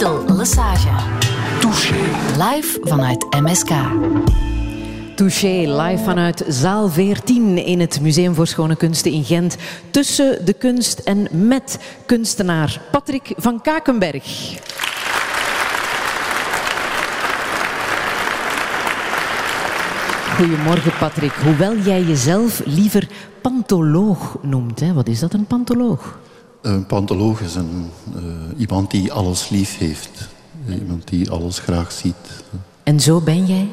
Lidl Lesage. Touché. Live vanuit MSK. Touché, live vanuit zaal 14 in het Museum voor Schone Kunsten in Gent. Tussen de kunst en met kunstenaar Patrick van Kakenberg. Goedemorgen Patrick. Hoewel jij jezelf liever pantoloog noemt. Hè? Wat is dat, een pantoloog? Een pantoloog is een, uh, iemand die alles lief heeft. Iemand die alles graag ziet. En zo ben jij?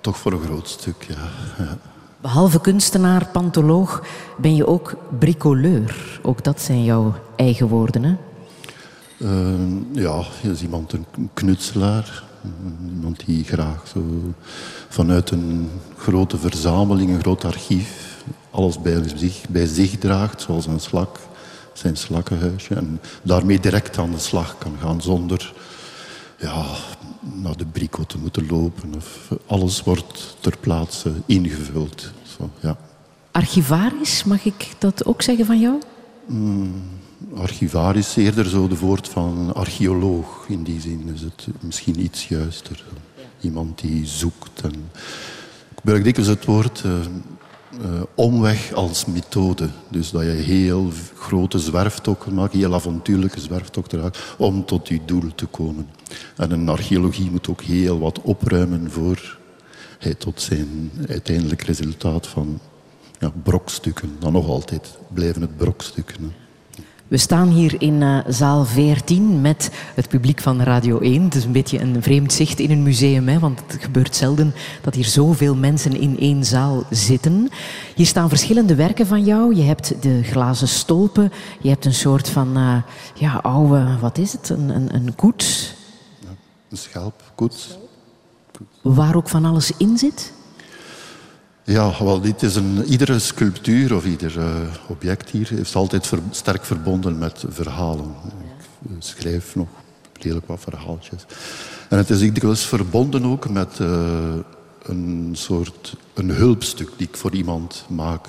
Toch voor een groot stuk, ja. ja. Behalve kunstenaar, pantoloog, ben je ook bricoleur. Ook dat zijn jouw eigen woorden, hè? Uh, ja, je is iemand een knutselaar. Iemand die graag zo vanuit een grote verzameling, een groot archief, alles bij zich, bij zich draagt, zoals een slak, zijn slakkenhuisje. En daarmee direct aan de slag kan gaan zonder ja, naar de brico te moeten lopen. Of alles wordt ter plaatse ingevuld. Zo, ja. Archivaris, mag ik dat ook zeggen van jou? Mm, archivaris, eerder zo de woord van archeoloog. In die zin is het misschien iets juister. Iemand die zoekt. En ik gebruik dikwijls het woord uh, uh, omweg als methode. Dus dat je heel grote zwerftochten maakt, heel avontuurlijke zwerftochten maakt, om tot je doel te komen. En een archeologie moet ook heel wat opruimen voor hij tot zijn uiteindelijk resultaat van ja, brokstukken. Dan nog altijd blijven het brokstukken. We staan hier in uh, zaal 14 met het publiek van Radio 1. Het is een beetje een vreemd zicht in een museum, hè, want het gebeurt zelden dat hier zoveel mensen in één zaal zitten. Hier staan verschillende werken van jou. Je hebt de glazen stolpen, je hebt een soort van uh, ja, oude, wat is het, een, een, een koets? Ja, een schelp, koets. Waar ook van alles in zit? Ja, wel, dit is een, iedere sculptuur of ieder uh, object hier is altijd sterk verbonden met verhalen. Ik schrijf nog redelijk wat verhaaltjes. En het is dikwijls verbonden ook met uh, een soort een hulpstuk die ik voor iemand maak.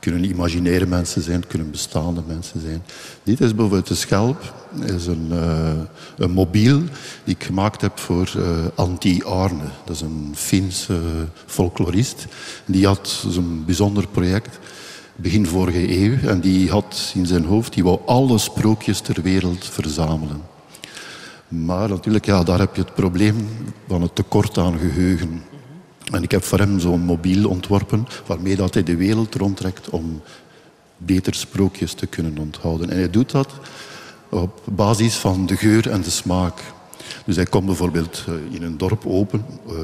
Kunnen imaginaire mensen zijn, kunnen bestaande mensen zijn. Dit is bijvoorbeeld de schelp. is een, uh, een mobiel die ik gemaakt heb voor uh, Antti Arne. Dat is een Finse folklorist. Die had zo'n bijzonder project begin vorige eeuw. En die had in zijn hoofd, die wou alle sprookjes ter wereld verzamelen. Maar natuurlijk, ja, daar heb je het probleem van het tekort aan geheugen. En ik heb voor hem zo'n mobiel ontworpen waarmee dat hij de wereld rondtrekt om beter sprookjes te kunnen onthouden. En hij doet dat op basis van de geur en de smaak. Dus hij komt bijvoorbeeld in een dorp open uh,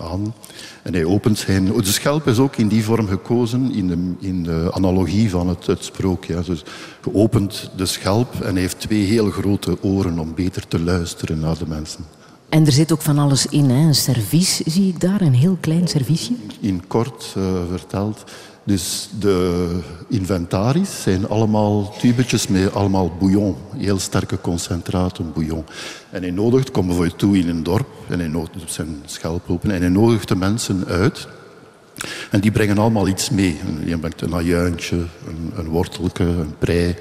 aan en hij opent zijn... De schelp is ook in die vorm gekozen in de, in de analogie van het, het sprookje. Dus je opent de schelp en hij heeft twee heel grote oren om beter te luisteren naar de mensen. En er zit ook van alles in, hè? een servies zie ik daar, een heel klein serviesje. In kort uh, verteld. Dus de inventaris zijn allemaal tubetjes met allemaal bouillon. Heel sterke concentraten bouillon. En hij nodigt, kom bijvoorbeeld toe in een dorp, en hij nodigt zijn en hij nodigt de mensen uit. En die brengen allemaal iets mee. Je brengt een ajuintje, een, een wortelke, een prei.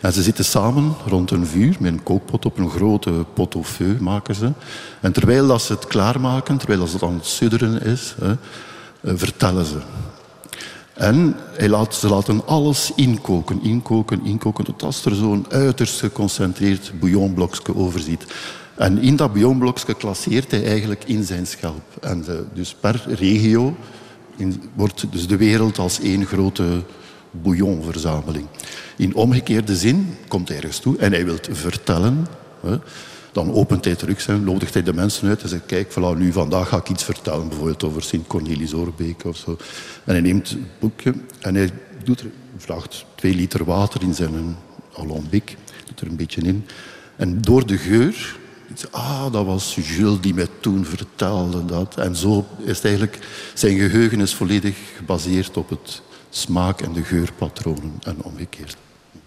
En ze zitten samen rond een vuur met een kookpot op een grote pot au feu maken ze. En terwijl dat ze het klaarmaken, terwijl het aan het sudderen is, hè, vertellen ze. En hij laat, ze laten alles inkoken, inkoken, inkoken, tot als er zo'n uiterst geconcentreerd bouillonblokje overziet. En in dat bouillonblokje klasseert hij eigenlijk in zijn schelp. En de, dus per regio in, wordt dus de wereld als één grote bouillonverzameling. In omgekeerde zin komt hij ergens toe en hij wil vertellen. Hè, dan opent hij terug zijn, nodigt hij de mensen uit en zegt: Kijk, voilà, nu vandaag ga ik iets vertellen, bijvoorbeeld over Sint Cornelis Oorbeek of zo. En hij neemt het boekje en hij doet vraagt twee liter water in zijn alambic, doet er een beetje in. En door de geur Ah, dat was Jules die mij toen vertelde dat. En zo is eigenlijk... Zijn geheugen is volledig gebaseerd op het smaak- en de geurpatronen en omgekeerd.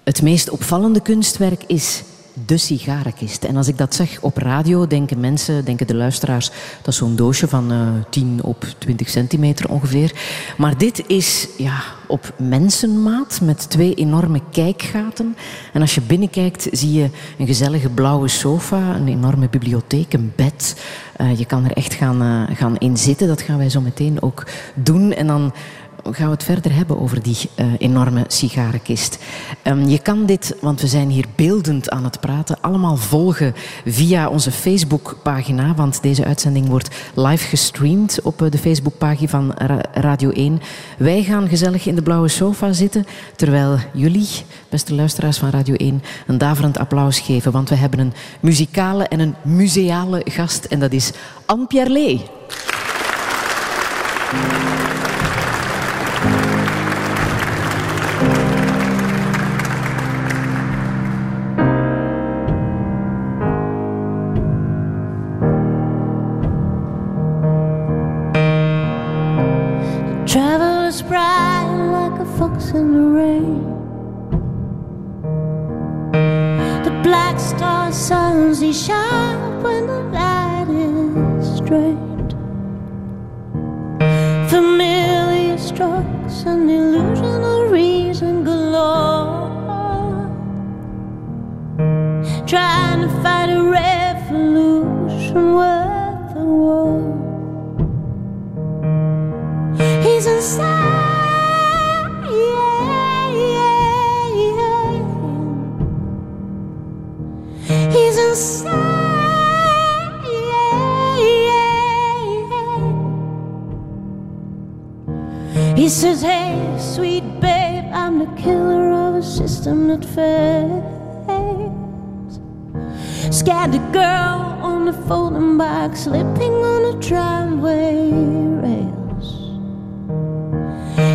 Het meest opvallende kunstwerk is de sigarenkist. En als ik dat zeg op radio, denken mensen, denken de luisteraars, dat is zo'n doosje van uh, 10 op 20 centimeter ongeveer. Maar dit is ja, op mensenmaat met twee enorme kijkgaten. En als je binnenkijkt, zie je een gezellige blauwe sofa, een enorme bibliotheek, een bed. Uh, je kan er echt gaan, uh, gaan in zitten. Dat gaan wij zo meteen ook doen. En dan gaan we het verder hebben over die uh, enorme sigarenkist. Um, je kan dit, want we zijn hier beeldend aan het praten, allemaal volgen via onze Facebookpagina. Want deze uitzending wordt live gestreamd op uh, de Facebookpagina van Ra Radio 1. Wij gaan gezellig in de blauwe sofa zitten, terwijl jullie, beste luisteraars van Radio 1, een daverend applaus geven. Want we hebben een muzikale en een museale gast en dat is Anne Pierlet. He says, Hey, sweet babe, I'm the killer of a system that fails. Scattered girl on the folding bike, slipping on a tramway rails.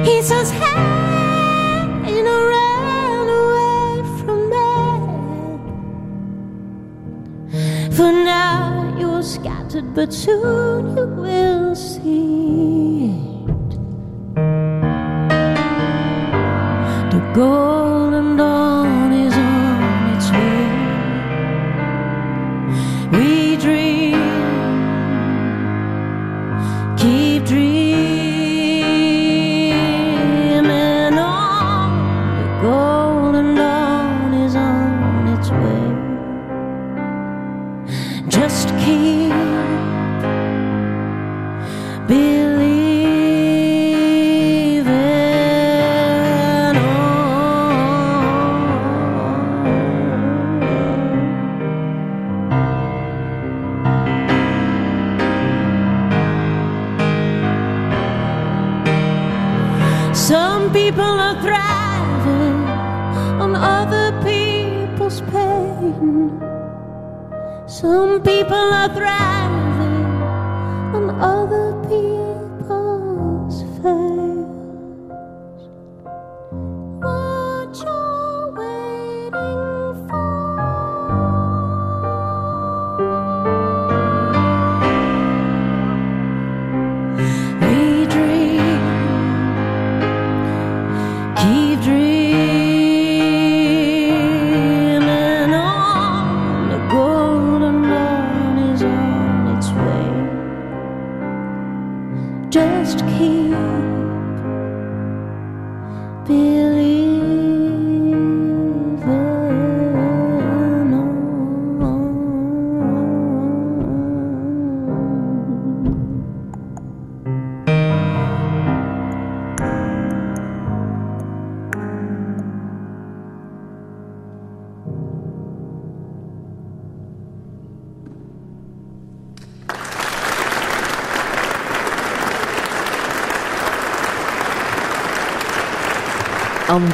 He says, Hey, you know, away from that. For now, you're scattered, but soon you will see The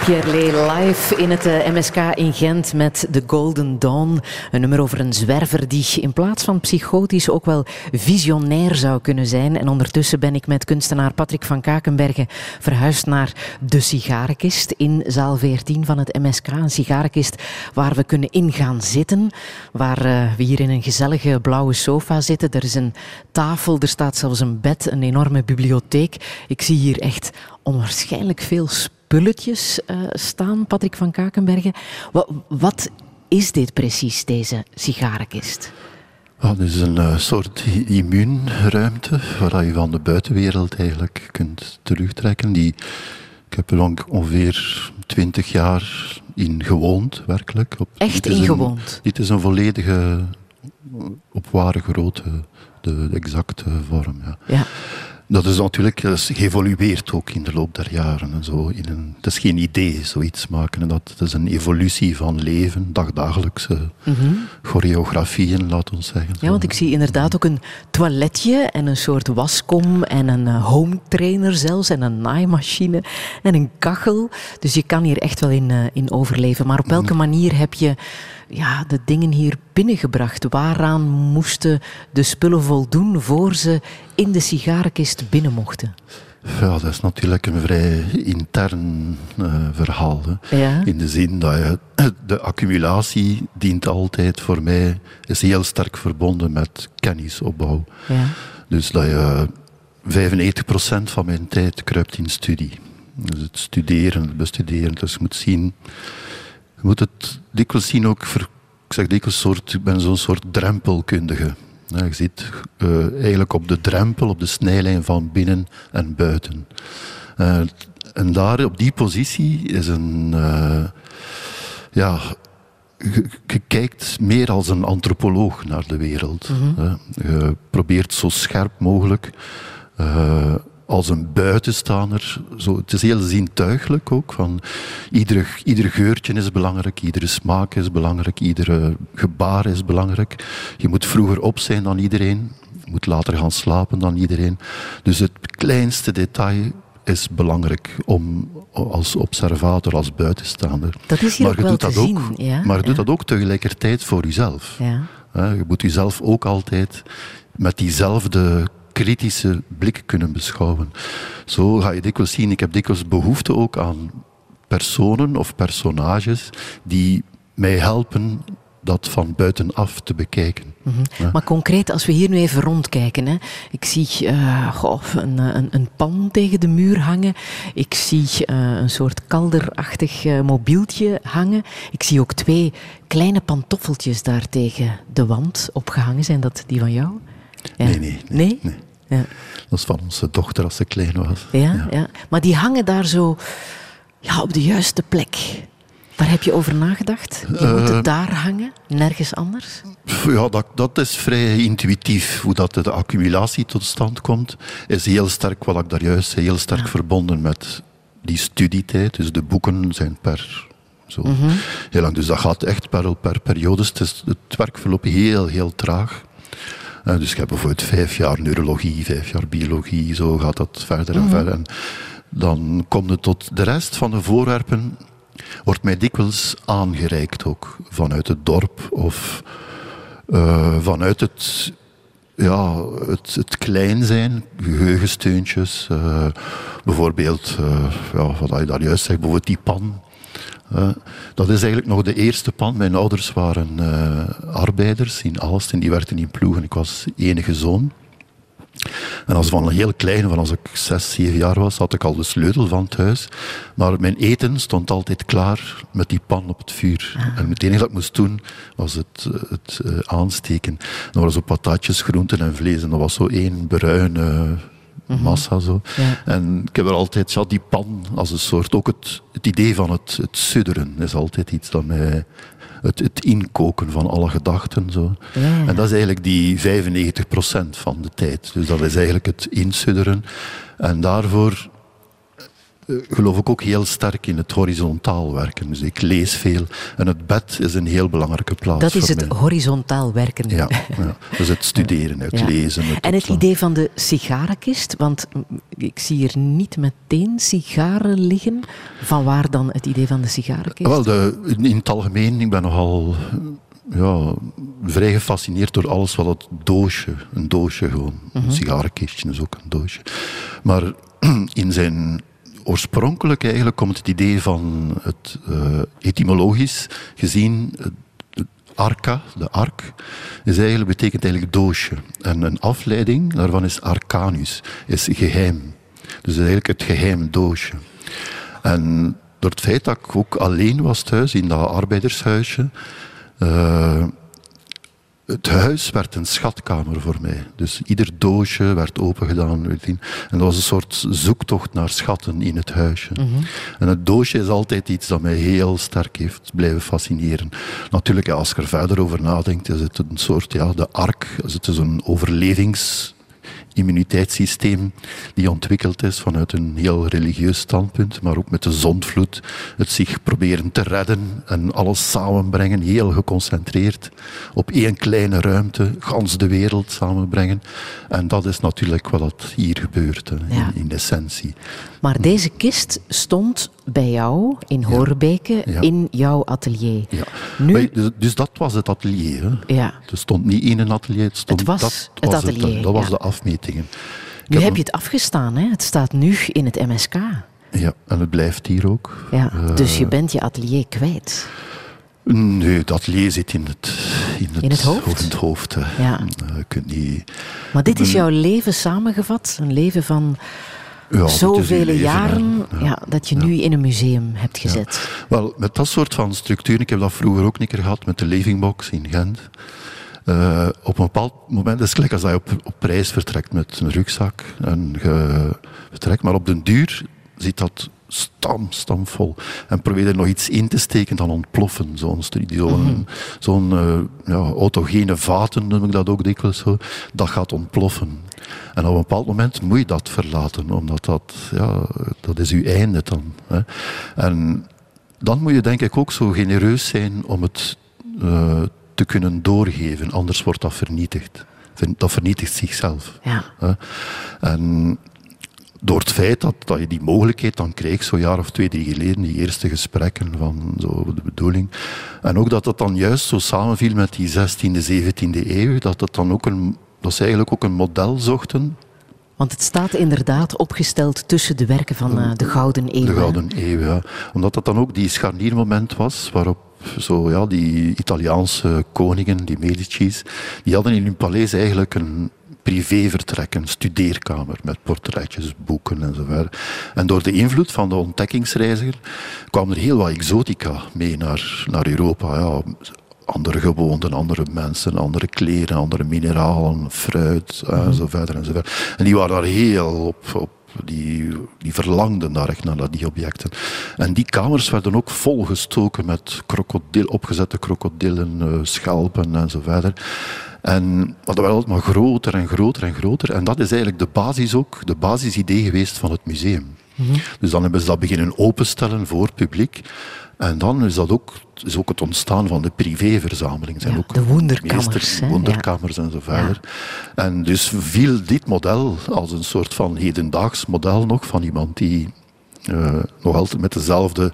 Pierlet live in het eh, MSK in Gent met The Golden Dawn. Een nummer over een zwerver die in plaats van psychotisch ook wel visionair zou kunnen zijn. En ondertussen ben ik met kunstenaar Patrick van Kakenbergen verhuisd naar de sigarenkist in zaal 14 van het MSK. Een sigarenkist waar we kunnen in gaan zitten. Waar eh, we hier in een gezellige blauwe sofa zitten. Er is een tafel, er staat zelfs een bed, een enorme bibliotheek. Ik zie hier echt onwaarschijnlijk veel spulletjes uh, staan, Patrick van Kakenbergen. Wat, wat is dit precies, deze sigarenkist? Het is een uh, soort immuunruimte waar je van de buitenwereld eigenlijk kunt terugtrekken. Die, ik heb er ongeveer twintig jaar in gewoond, werkelijk. Op, Echt in gewoond? Dit is een volledige, op ware grootte, de, de exacte vorm. Ja. ja dat is natuurlijk dat is geëvolueerd ook in de loop der jaren. En zo in een, het is geen idee, zoiets maken. dat, het is een evolutie van leven, dagdagelijkse mm choreografieën, laat ons zeggen. Ja, want ik zie inderdaad ook een toiletje en een soort waskom en een uh, home trainer zelfs en een naaimachine en een kachel. Dus je kan hier echt wel in, in overleven. Maar op welke mhm. manier heb je ja, de dingen hier binnengebracht? Waaraan moesten de spullen voldoen voor ze in de sigarenkist binnen mochten? Ja, dat is natuurlijk een vrij intern uh, verhaal. Ja. In de zin dat je, de accumulatie dient altijd voor mij, is heel sterk verbonden met kennisopbouw. Ja. Dus dat je 95% van mijn tijd kruipt in studie. Dus het studeren, het bestuderen. Dus je moet zien je moet het dikwijls zien ook, ik zeg dikwijls, soort, ik ben zo'n soort drempelkundige. je zit uh, eigenlijk op de drempel, op de snijlijn van binnen en buiten. Uh, en daar, op die positie, is een... Uh, ja, je, kijkt meer als een antropoloog naar de wereld. Mm -hmm. Je probeert zo scherp mogelijk als een buitenstaander. Zo, het is heel zintuigelijk ook. Van ieder, ieder geurtje is belangrijk, iedere smaak is belangrijk, iedere gebaar is belangrijk. Je moet vroeger op zijn dan iedereen. Je moet later gaan slapen dan iedereen. Dus het kleinste detail is belangrijk om als observator, als buitenstaander. Dat is hier maar je doet dat ook, ja? Maar je doet dat ook tegelijkertijd voor jezelf. Ja. Je moet jezelf ook altijd met diezelfde kritische blik kunnen beschouwen. Zo ga je dikwijls zien, ik heb dikwijls behoefte ook aan personen of personages die mij helpen dat van buitenaf te bekijken. Mhm. Maar concreet, als we hier nu even rondkijken. Hè. Ik zie uh, goh, een, een, een, pan tegen de muur hangen. Ik zie uh, een soort kalderachtig uh, mobieltje hangen. Ik zie ook twee kleine pantoffeltjes daar tegen de wand opgehangen. Zijn dat die van jou? Ja. Nee, nee, nee, nee. Ja. Dat is van onze dochter als ze klein was. Ja, ja. maar die hangen daar zo ja, op de juiste plek. Waar heb je over nagedacht? Je uh, moet het daar hangen, nergens anders? Ja, dat, dat is vrij intuïtief. Hoe dat de accumulatie tot stand komt, is heel sterk, wat ik daar juist zei, heel sterk verbonden met die studietijd. Dus de boeken zijn per zo mm heel lang. Dus dat gaat echt per, per periodes. Het, is, het werk verloopt heel, heel traag. Uh, dus ik heb bijvoorbeeld vijf jaar neurologie, vijf jaar biologie, zo gaat dat verder en mhm. verder. En dan komt het tot de rest van de voorwerpen, wordt mij dikwijls aangereikt ook vanuit het dorp of uh, vanuit het, ja, het, het klein zijn, geheugensteuntjes. Uh, bijvoorbeeld, uh, ja, wat je daar juist zegt, bijvoorbeeld die pan dat is eigenlijk nog de eerste pan. Mijn ouders waren arbeiders in Aalst en die werkten in ploegen. Ik was enige zoon. En als van een heel klein, van als ik zes, zeven jaar was, had ik al de sleutel van het huis. Maar mijn eten stond altijd klaar met die pan op het vuur. Ah. En het enige dat ik moest doen, was het, het uh, aansteken. Dat waren zo patatjes, groenten en vlees. En dat was zo één bruine Mhm. massa. Zo. En ik heb er altijd, ja, die pan als een soort, ook het, het idee van het, het sudderen is altijd iets dat mij, het, het inkoken van alle gedachten. Zo. En dat is eigenlijk die 95% van de tijd. Dus dat is eigenlijk het insudderen. En daarvoor geloof ik ook heel sterk in het horizontaal werken. Dus ik lees veel en het bed is een heel belangrijke plaats. Dat is het horizontaal werken. Ja, ja, dus het studeren, het lezen. Het en het idee van de sigarenkist, want ik zie hier niet meteen sigaren liggen. Van waar dan het idee van de sigarenkist? Wel, de, in het algemeen, ik ben nogal ja, vrij gefascineerd door alles wat het doosje, een doosje gewoon, een mhm. sigarenkistje is ook een doosje. Maar in zijn oorspronkelijk eigenlijk komt het idee van het uh, etymologisch gezien, arca, de ark, is eigenlijk, betekent eigenlijk doosje. En een afleiding daarvan is arcanus, is geheim. Dus eigenlijk het geheim doosje. En door het feit dat ik ook alleen was thuis in dat arbeidershuisje, Uh, het huis werd een schatkamer voor mij. Dus ieder doosje werd opengedaan. En dat was een soort zoektocht naar schatten in het huisje. Mhm. En het doosje is altijd iets dat mij heel sterk heeft blijven fascineren. Natuurlijk, als je er verder over nadenkt, is het een soort, ja, de ark. Het is een overlevings immuniteitssysteem die ontwikkeld is vanuit een heel religieus standpunt, maar ook met de zondvloed, het zich proberen te redden en alles samenbrengen, heel geconcentreerd op één kleine ruimte, gans de wereld samenbrengen. En dat is natuurlijk wat hier gebeurt, in, in essentie. Maar deze kist stond bij jou in Horbeke in jouw atelier. Ja. Nu... Dus, dus dat was het atelier. Hè? Ja. Het stond niet in een atelier, het, stond, het was dat het was atelier. Het, dat was de afmetingen. nu heb, je het afgestaan, hè? het staat nu in het MSK. Ja, en het blijft hier ook. Ja, dus je eh, bent je atelier kwijt. Nee, dat atelier zit in het, in het, in het hoofd. In het hoofd ja. Uh, je kunt niet... Maar dit is jouw leven samengevat? Een leven van ja, zoveel jaren ja. dat je nu in een museum hebt gezet. Wel, met dat soort van structuur, ik heb dat vroeger ook een keer gehad met de Living Box in Gent. Uh, op een bepaald moment is het gelijk als je op, op reis vertrekt met een rugzak en je vertrekt, maar op den duur zit dat stam, stamvol. En probeer er nog iets in te steken, dan ontploffen. Zo'n zo'n zo uh, ja, autogene vaten, noem ik dat ook dikwijls zo, dat gaat ontploffen. En op een bepaald moment moet je dat verlaten, omdat dat, ja, dat is uw einde dan. Hè. En dan moet je denk ik ook zo genereus zijn om het uh, te kunnen doorgeven, anders wordt dat vernietigd. Dat vernietigt zichzelf. Ja. En door het feit dat, dat je die mogelijkheid dan kreeg, zo'n jaar of twee, drie geleden, die eerste gesprekken van zo de bedoeling. En ook dat het dan juist zo samenviel met die 16e, 17e eeuw, dat het dan ook een, dat ze eigenlijk ook een model zochten. Want het staat inderdaad opgesteld tussen de werken van uh, de Gouden Eeuw. De Gouden Eeuw, ja. Omdat dat dan ook die scharniermoment was waarop zo, ja, die Italiaanse koningen, die Medici's, die hadden in hun paleis eigenlijk een, privévertrek, een studeerkamer met portretjes, boeken enzovoort. En door de invloed van de ontdekkingsreiziger kwam er heel wat exotica mee naar, naar Europa. Ja, andere gewoonten, andere mensen, andere kleren, andere mineralen, fruit mm enzovoort enzovoort. En die waren daar heel op, op die, die verlangden daar echt naar die objecten. En die kamers werden ook volgestoken met krokodil, opgezette krokodillen, uh, schelpen enzovoort. En dat werd altijd maar groter en groter en groter. En dat is eigenlijk de basis ook, de basisidee geweest van het museum. Mhm. Dus dan hebben ze dat beginnen openstellen voor het publiek. En dan is dat ook, is ook het ontstaan van de privéverzameling. Zijn ook de wonderkamers. wonderkamers en zo verder. En dus viel dit model als een soort van hedendaags model nog van iemand die uh, nog altijd met dezelfde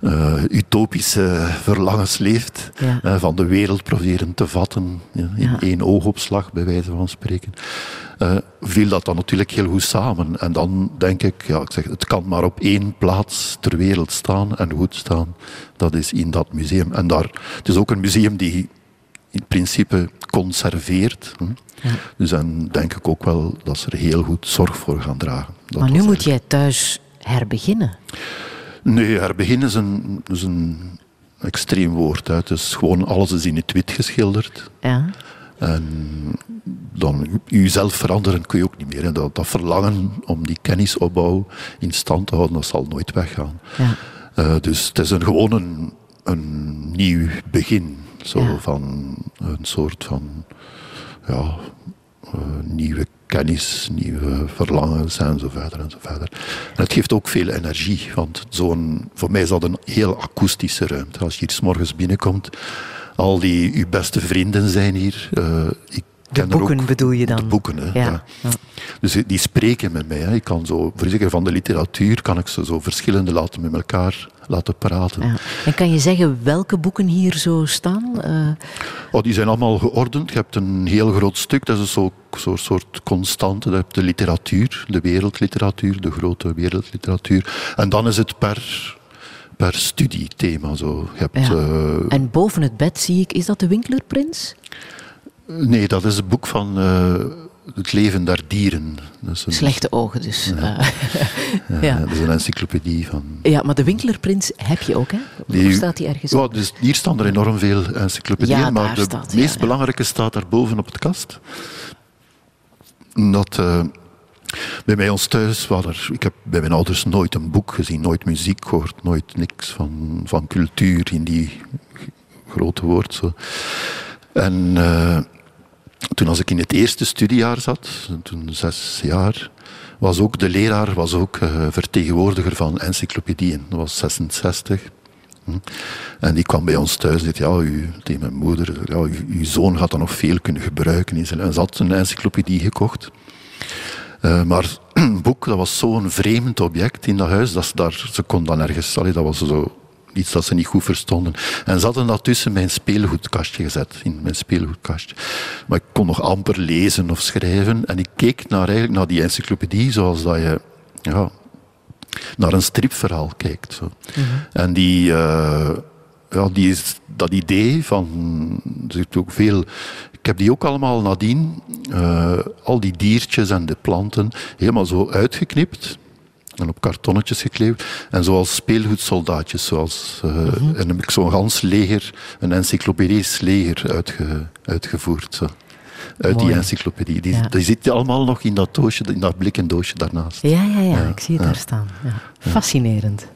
uh, utopische verlangens leeft. Uh, van de wereld proberen te vatten in één oogopslag, bij wijze van spreken. viel dat dan natuurlijk heel goed samen. En dan denk ik, ja, ik zeg, het kan maar op één plaats ter wereld staan en goed staan. Dat is in dat museum. En daar, het is ook een museum die in principe conserveert. Hm. Ja. Dus dan denk ik ook wel dat ze er heel goed zorg voor gaan dragen. Dat maar nu moet jij thuis herbeginnen? Nee, herbeginnen is een, is een extreem woord. Hè. Het is gewoon alles is in het wit geschilderd. Ja. En dan jezelf veranderen kun je ook niet meer. Dat, dat, verlangen om die kennisopbouw in stand te houden, dat zal nooit weggaan. Ja. Uh, dus het is een, gewoon een, een nieuw begin. Zo ja. van een soort van ja, uh, nieuwe kennis, nieuwe verlangens en zo verder en zo verder. En het geeft ook veel energie, want zo'n, voor mij is dat een heel akoestische ruimte. Als je hier s morgens binnenkomt, al die uw beste vrienden zijn hier. Uh, ik de boeken ook, bedoel je dan? De boeken, hè. Ja. ja. Dus die spreken met mij. Hè. Ik kan zo, voor van de literatuur, kan ik ze zo verschillende laten met elkaar laten praten. Ja. En kan je zeggen welke boeken hier zo staan? Uh... Oh, die zijn allemaal geordend. Je hebt een heel groot stuk, dat is zo'n zo soort constante. Je hebt de literatuur, de wereldliteratuur, de grote wereldliteratuur. En dan is het per per studiethema. Zo. Je hebt, ja. uh, en boven het bed zie ik, is dat de Winklerprins? Nee, dat is het boek van uh, het leven der dieren. Dus Slechte ogen dus. Ja. Uh, ja, Dat is een encyclopedie van... Ja, maar de Winklerprins heb je ook, hè? Hoe staat die ergens ja, dus Hier staan er enorm veel encyclopedieën, maar de staat, meest belangrijke staat daar boven op het kast. Dat... Uh, bij mij ons thuis er, ik heb bij mijn ouders nooit een boek gezien, nooit muziek gehoord, nooit niks van, van cultuur in die grote woord. Zo. En uh, toen als ik in het eerste studiejaar zat, toen zes jaar, was ook de leraar was ook uh, vertegenwoordiger van encyclopedieën. Dat was 66. Hm. En die kwam bij ons thuis en zei, ja, u, mijn moeder, ja, uw, uw zoon gaat dan nog veel kunnen gebruiken. En ze had een encyclopedie gekocht. Uh, maar een boek, dat was zo'n vreemd object in dat huis, dat ze, daar, ze kon dan ergens, allee, dat was zo iets dat ze niet goed verstonden. En ze hadden dat tussen mijn speelgoedkastje gezet, in mijn speelgoedkastje. Maar ik kon nog amper lezen of schrijven. En ik keek naar, eigenlijk naar die encyclopedie zoals dat je ja, naar een stripverhaal kijkt. Zo. Mhm. En die, uh, ja, die is, dat idee van, er ook veel ik heb die ook allemaal nadien, uh, al die diertjes en de planten, helemaal zo uitgeknipt en op kartonnetjes gekleefd. En zoals speelgoedsoldaatjes. Zoals, uh, mm En heb ik zo'n gans leger, een encyclopedisch leger uitge, uitgevoerd. Zo. Uit die encyclopedie. Die, die zit allemaal nog in dat doosje, in dat blikken doosje daarnaast. Ja, ja, ja, ik zie het daar staan. Fascinerend.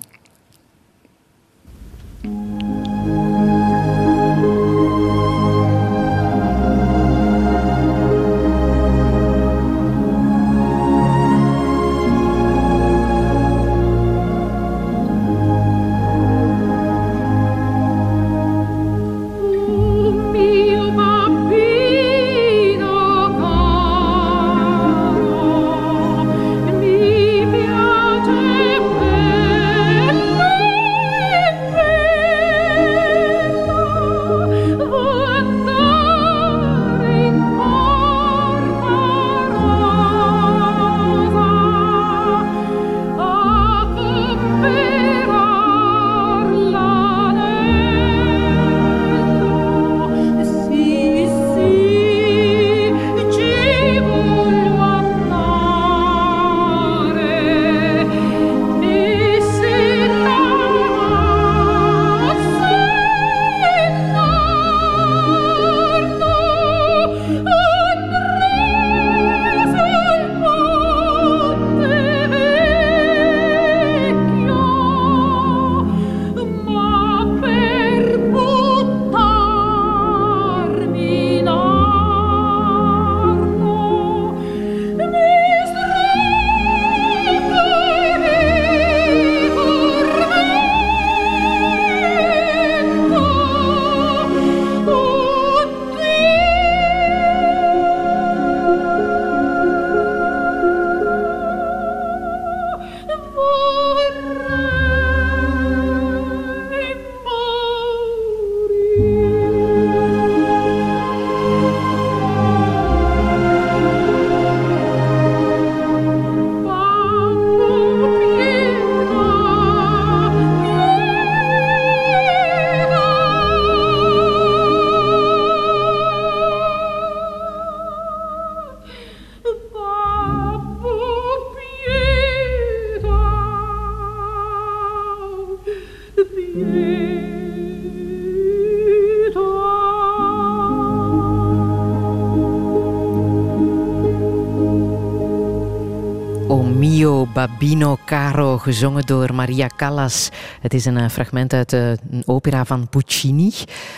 Babino Caro, gezongen door Maria Callas. Het is een eh, fragment uit een opera van Puccini.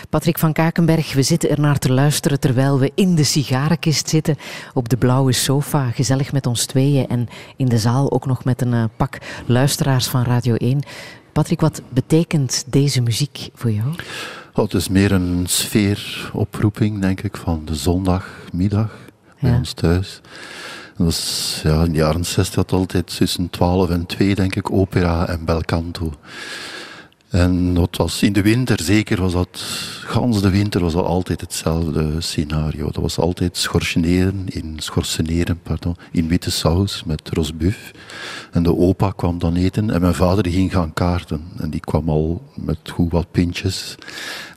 Patrick van Kakenberg, we zitten er naar te luisteren terwijl we in de sigarenkist zitten, op de blauwe sofa, gezellig met ons tweeën en in de zaal ook nog met een eh, pak luisteraars van Radio 1. Patrick, wat betekent deze muziek voor jou? Oh, het is meer een sfeeroproeping, denk ik, van de zondagmiddag bij ons thuis. Dat ja, in de jaren 60 had altijd tussen 12 en 2, denk ik, opera en bel canto. En dat was in de winter zeker, was dat, gans de winter was dat altijd hetzelfde scenario. Dat was altijd schorseneren in, schorseneren, pardon, in witte saus met rosbuf. En de opa kwam dan eten en mijn vader ging gaan kaarten. En die kwam al met goed wat pintjes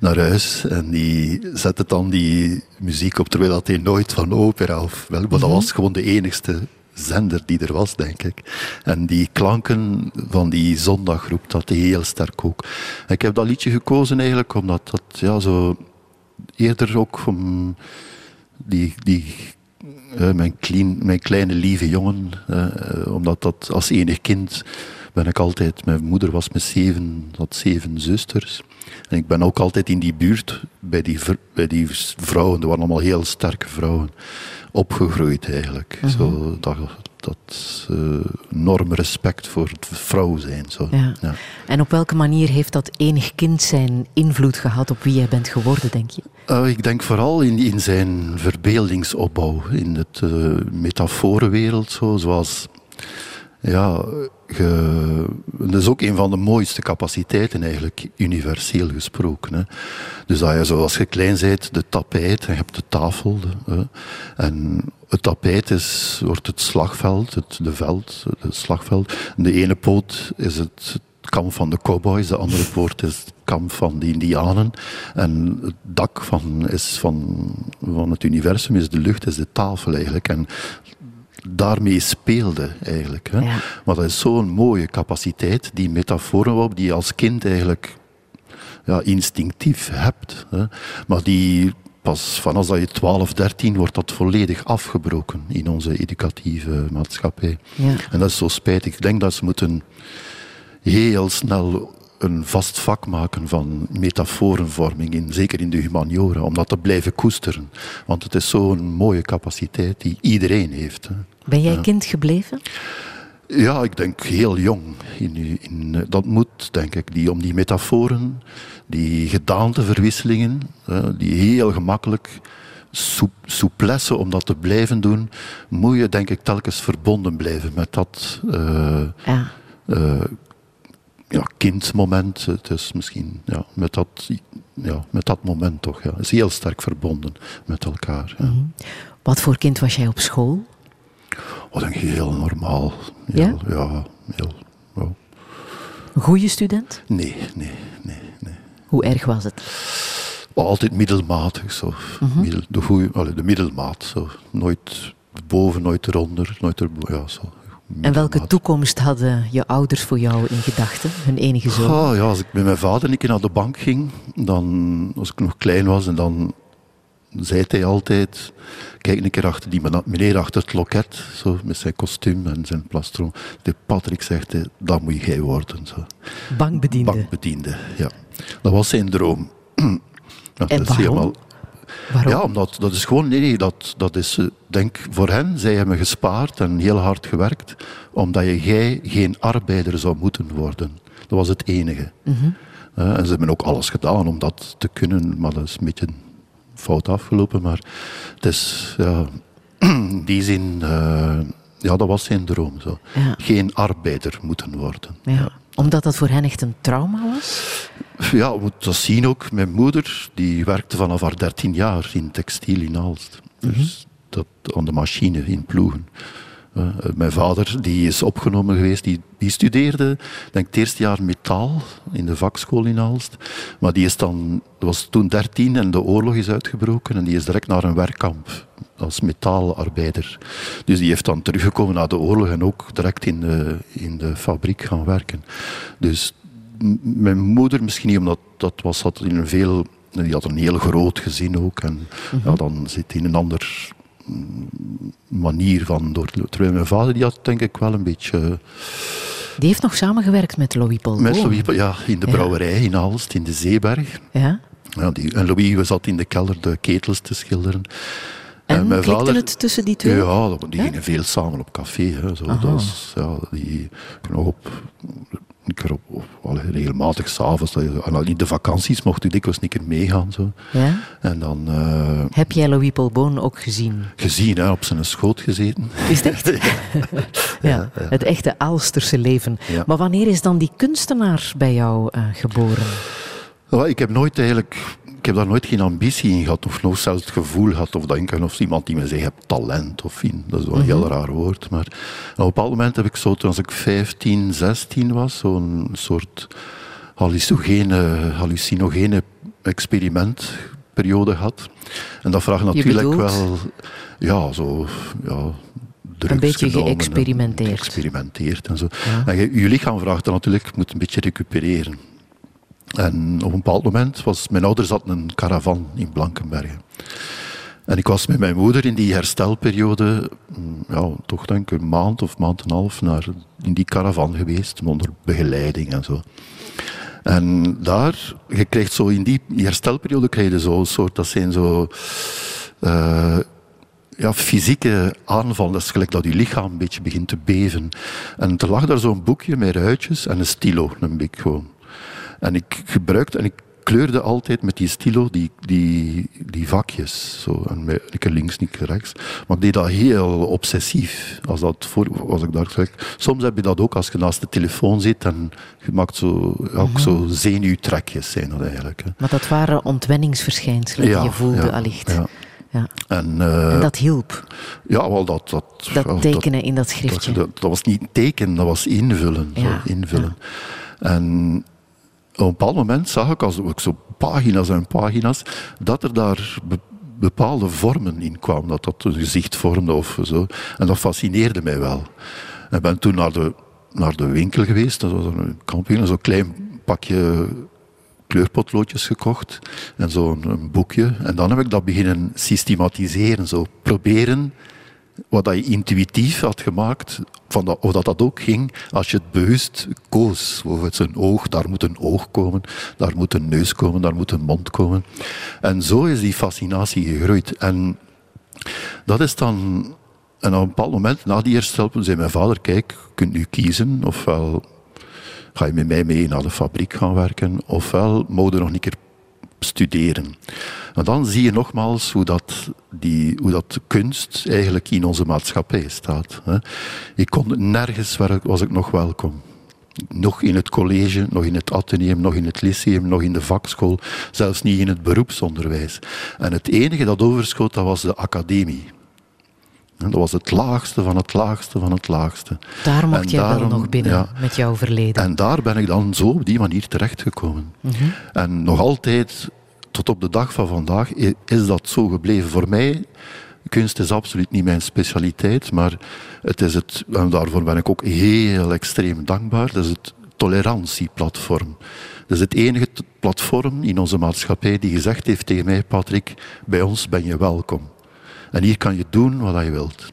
naar huis. En die zette dan die muziek op, terwijl dat hij nooit van opera of wel, maar dat was gewoon de enigste zender die er was, denk ik. En die klanken van die zondaggroep, dat heel sterk ook. ik heb dat liedje gekozen eigenlijk omdat dat ja, zo eerder ook die, die uh, mijn, mijn kleine lieve jongen, uh, omdat dat als enig kind ben ik altijd, mijn moeder was met zeven, had zeven zusters. En ik ben ook altijd in die buurt bij die, bij die vrouwen, dat waren allemaal heel sterke vrouwen opgegroeid eigenlijk. Mhm. zo, dat dat uh, enorm respect voor het vrouw zijn. Zo. Ja. En op welke manier heeft dat enig kind zijn invloed gehad op wie jij bent geworden, denk je? Uh, ik denk vooral in, in zijn verbeeldingsopbouw, in het uh, metaforenwereld, zo, zoals ja, dat is ook een van de mooiste capaciteiten eigenlijk, universeel gesproken. Hè. Dus dat je zoals je klein bent, de tapijt, en je hebt de tafel. En het tapijt is, wordt het slagveld, het de veld, het slagveld. de ene poot is het kamp van de cowboys, de andere poort is het kamp van de indianen. En het dak van, is van, van het universum is de lucht, is de tafel eigenlijk. En daarmee speelde eigenlijk. Hè. Maar dat is zo'n mooie capaciteit, die metaforen die je als kind eigenlijk ja, instinctief hebt. Hè. Maar die pas vanaf dat je 12, 13 wordt dat volledig afgebroken in onze educatieve maatschappij. Ja. En dat is zo spijtig. Ik denk dat ze moeten heel snel een vast vak maken van metaforenvorming, in, zeker in de humaniora, om dat te blijven koesteren. Want het is zo'n mooie capaciteit die iedereen heeft. Ben jij kind gebleven? Ja, ik denk heel jong. In, in, dat moet, denk ik, die, om die metaforen, die gedaanteverwisselingen, die heel gemakkelijk souplesse om dat te blijven doen, moet je denk ik telkens verbonden blijven met dat uh, ja. Uh, ja, kindmoment. Het is misschien ja, met, dat, ja, met dat moment toch. Ja. Het is heel sterk verbonden met elkaar. Ja. Mhm. Wat voor kind was jij op school? Oh, denk heel normaal. Heel, ja? Ja, heel, Een goede student? Nee, nee, nee, nee. Hoe erg was het? Altijd middelmatig. Zo. Middel, de, goeie, de middelmaat. Zo. Nooit boven, nooit eronder. Nooit er, ja, zo. En welke toekomst hadden je ouders voor jou in gedachten, hun enige zoon? Oh, ja, als ik met mijn vader een keer naar de bank ging, dan, als ik nog klein was, en dan zei hij altijd, kijk een keer achter die meneer achter het loket, zo, met zijn kostuum en zijn plastron. De Patrick zegt, dat moet jij worden. Zo. Bankbediende? Bankbediende, ja. Dat was zijn droom. en dat waarom? Is helemaal, Waarom? Ja, omdat dat is gewoon, nee, nee dat, dat is, eh, denk voor hen, zij hebben gespaard en heel hard gewerkt, omdat je, jij geen arbeider zou moeten worden. Dat was het enige. Mhm. en ze hebben ook alles gedaan om dat te kunnen, maar dat is een beetje fout afgelopen. Maar het is, ja, in die zin, uh, ja, dat was zijn droom. Zo. Geen arbeider moeten worden. Ja. Omdat dat voor hen echt een trauma was? Ja, we moeten dat zien ook. Mijn moeder die werkte vanaf haar 13 jaar in textiel in Aalst. Dus mhm. dat, aan de machine in ploegen. Uh, mijn vader die is opgenomen geweest, die, die studeerde denk het eerste jaar metaal in de vakschool in Aalst. Maar die is dan, was toen 13 en de oorlog is uitgebroken en die is direct naar een werkkamp als metaalarbeider. Dus die heeft dan teruggekomen na de oorlog en ook direct in de, in de fabriek gaan werken. Dus mijn moeder misschien niet, omdat dat was had in een veel, die had een heel groot gezin ook. En ja, mhm. dan zit in een ander mm, manier van door. Terwijl mijn vader die had denk ik wel een beetje. Die heeft nog samengewerkt met Louis Paul. Met Louis, ja, in de brouwerij in Aalst, in de Zeeberg. Ja. Ja, die, en Louis zat in de kelder de ketels te schilderen. En, en mijn vader, het tussen die twee? Ja, die gingen veel samen op café. Hè, zo. Dat was, ja, die nog op ik er op, op, allee, regelmatig s'avonds. De vakanties mocht ik dikwijls niet keer meegaan. Zo. Ja? En dan... eh, Heb jij Louis Polboon ook gezien? gezien, hè, op zijn schoot gezeten. Is het echt? ja, het echte Aalsterse leven. Maar wanneer is dan die kunstenaar bij jou eh, geboren? Ik heb nooit eigenlijk... Ik heb daar nooit geen ambitie in gehad, of nog zelfs het gevoel gehad, of denken, of iemand die me je hebt talent, of in. Dat is wel een heel raar woord. Maar op een bepaald moment heb ik zo, toen als ik 15, 16 was, zo'n soort hallucinogene, hallucinogene experimentperiode gehad. En dat vraagt natuurlijk wel, ja, zo, ja, drugs beetje en geëxperimenteerd. Geëxperimenteerd en zo. En je, je lichaam vraagt dan natuurlijk, moet een beetje recupereren. Op een bepaald moment was mijn ouders hadden een caravan in Blankenbergen. En ik was met mijn moeder in die herstelperiode, mm, ja, toch denk ik een maand of maand en een half, naar, in die caravan geweest, onder begeleiding en zo. En daar, je zo in die herstelperiode, krijg je een soort, dat zijn zo, eh, ja, fysieke aanval. Dat is gelijk dat je lichaam een beetje begint te beven. En er lag daar zo'n boekje met ruitjes en een stilo, een bik gewoon. En ik gebruikte, en ik kleurde altijd met die stilo die, die, die vakjes. Zo. En links, niet rechts. Maar ik deed dat heel obsessief. Als, dat voor, als ik daar zeg. Soms heb je dat ook als je naast de telefoon zit en je maakt zo, ook zo zenuwtrekjes zijn dat eigenlijk. Hè. Maar dat waren ontwenningsverschijnselen die je voelde ja, allicht. Ja. Ja. En, eh, En dat hielp, ja, wel dat, dat, dat tekenen in dat schriftje. dat, dat was niet tekenen, dat was invullen. Zo, invullen. En op een bepaald moment zag ik, als ik zo pagina's en pagina's, dat er daar be- bepaalde vormen in kwamen. Dat dat een gezicht vormde of zo. En dat fascineerde mij wel. Ik ben toen naar de, naar de winkel geweest, dat was een kampioen, zo'n klein pakje kleurpotloodjes gekocht en zo'n boekje. En dan heb ik dat beginnen systematiseren, zo proberen wat je intuïtief had gemaakt, van dat, of dat dat ook ging als je het bewust koos. Bijvoorbeeld zijn oog, daar moet een oog komen, daar moet een neus komen, daar moet een mond komen. En zo is die fascinatie gegroeid. En dat is dan... En op een bepaald moment, na die herstelpunt, zei mijn vader, kijk, je kunt nu kiezen, ofwel ga je met mij mee naar de fabriek gaan werken, ofwel je nog een keer studeren. En dan zie je nogmaals hoe dat, die, hoe dat kunst eigenlijk in onze maatschappij staat. hè. Ik kon nergens waar ik, was ik nog welkom. Nog in het college, nog in het ateneum, nog in het lyceum, nog in de vakschool, zelfs niet in het beroepsonderwijs. En het enige dat overschoot, dat was de academie. En Dat was het laagste van het laagste van het laagste. Daar mocht jij wel nog binnen ja. met jouw verleden. En daar ben ik dan zo op die manier terechtgekomen. En nog altijd, tot op de dag van vandaag, is dat zo gebleven. Voor mij, kunst is absoluut niet mijn specialiteit, maar het is het, en daarvoor ben ik ook heel extreem dankbaar, dat is het tolerantieplatform. Dat is het enige platform in onze maatschappij die gezegd heeft tegen mij, Patrick, bij ons ben je welkom. En hier kan je doen wat je wilt.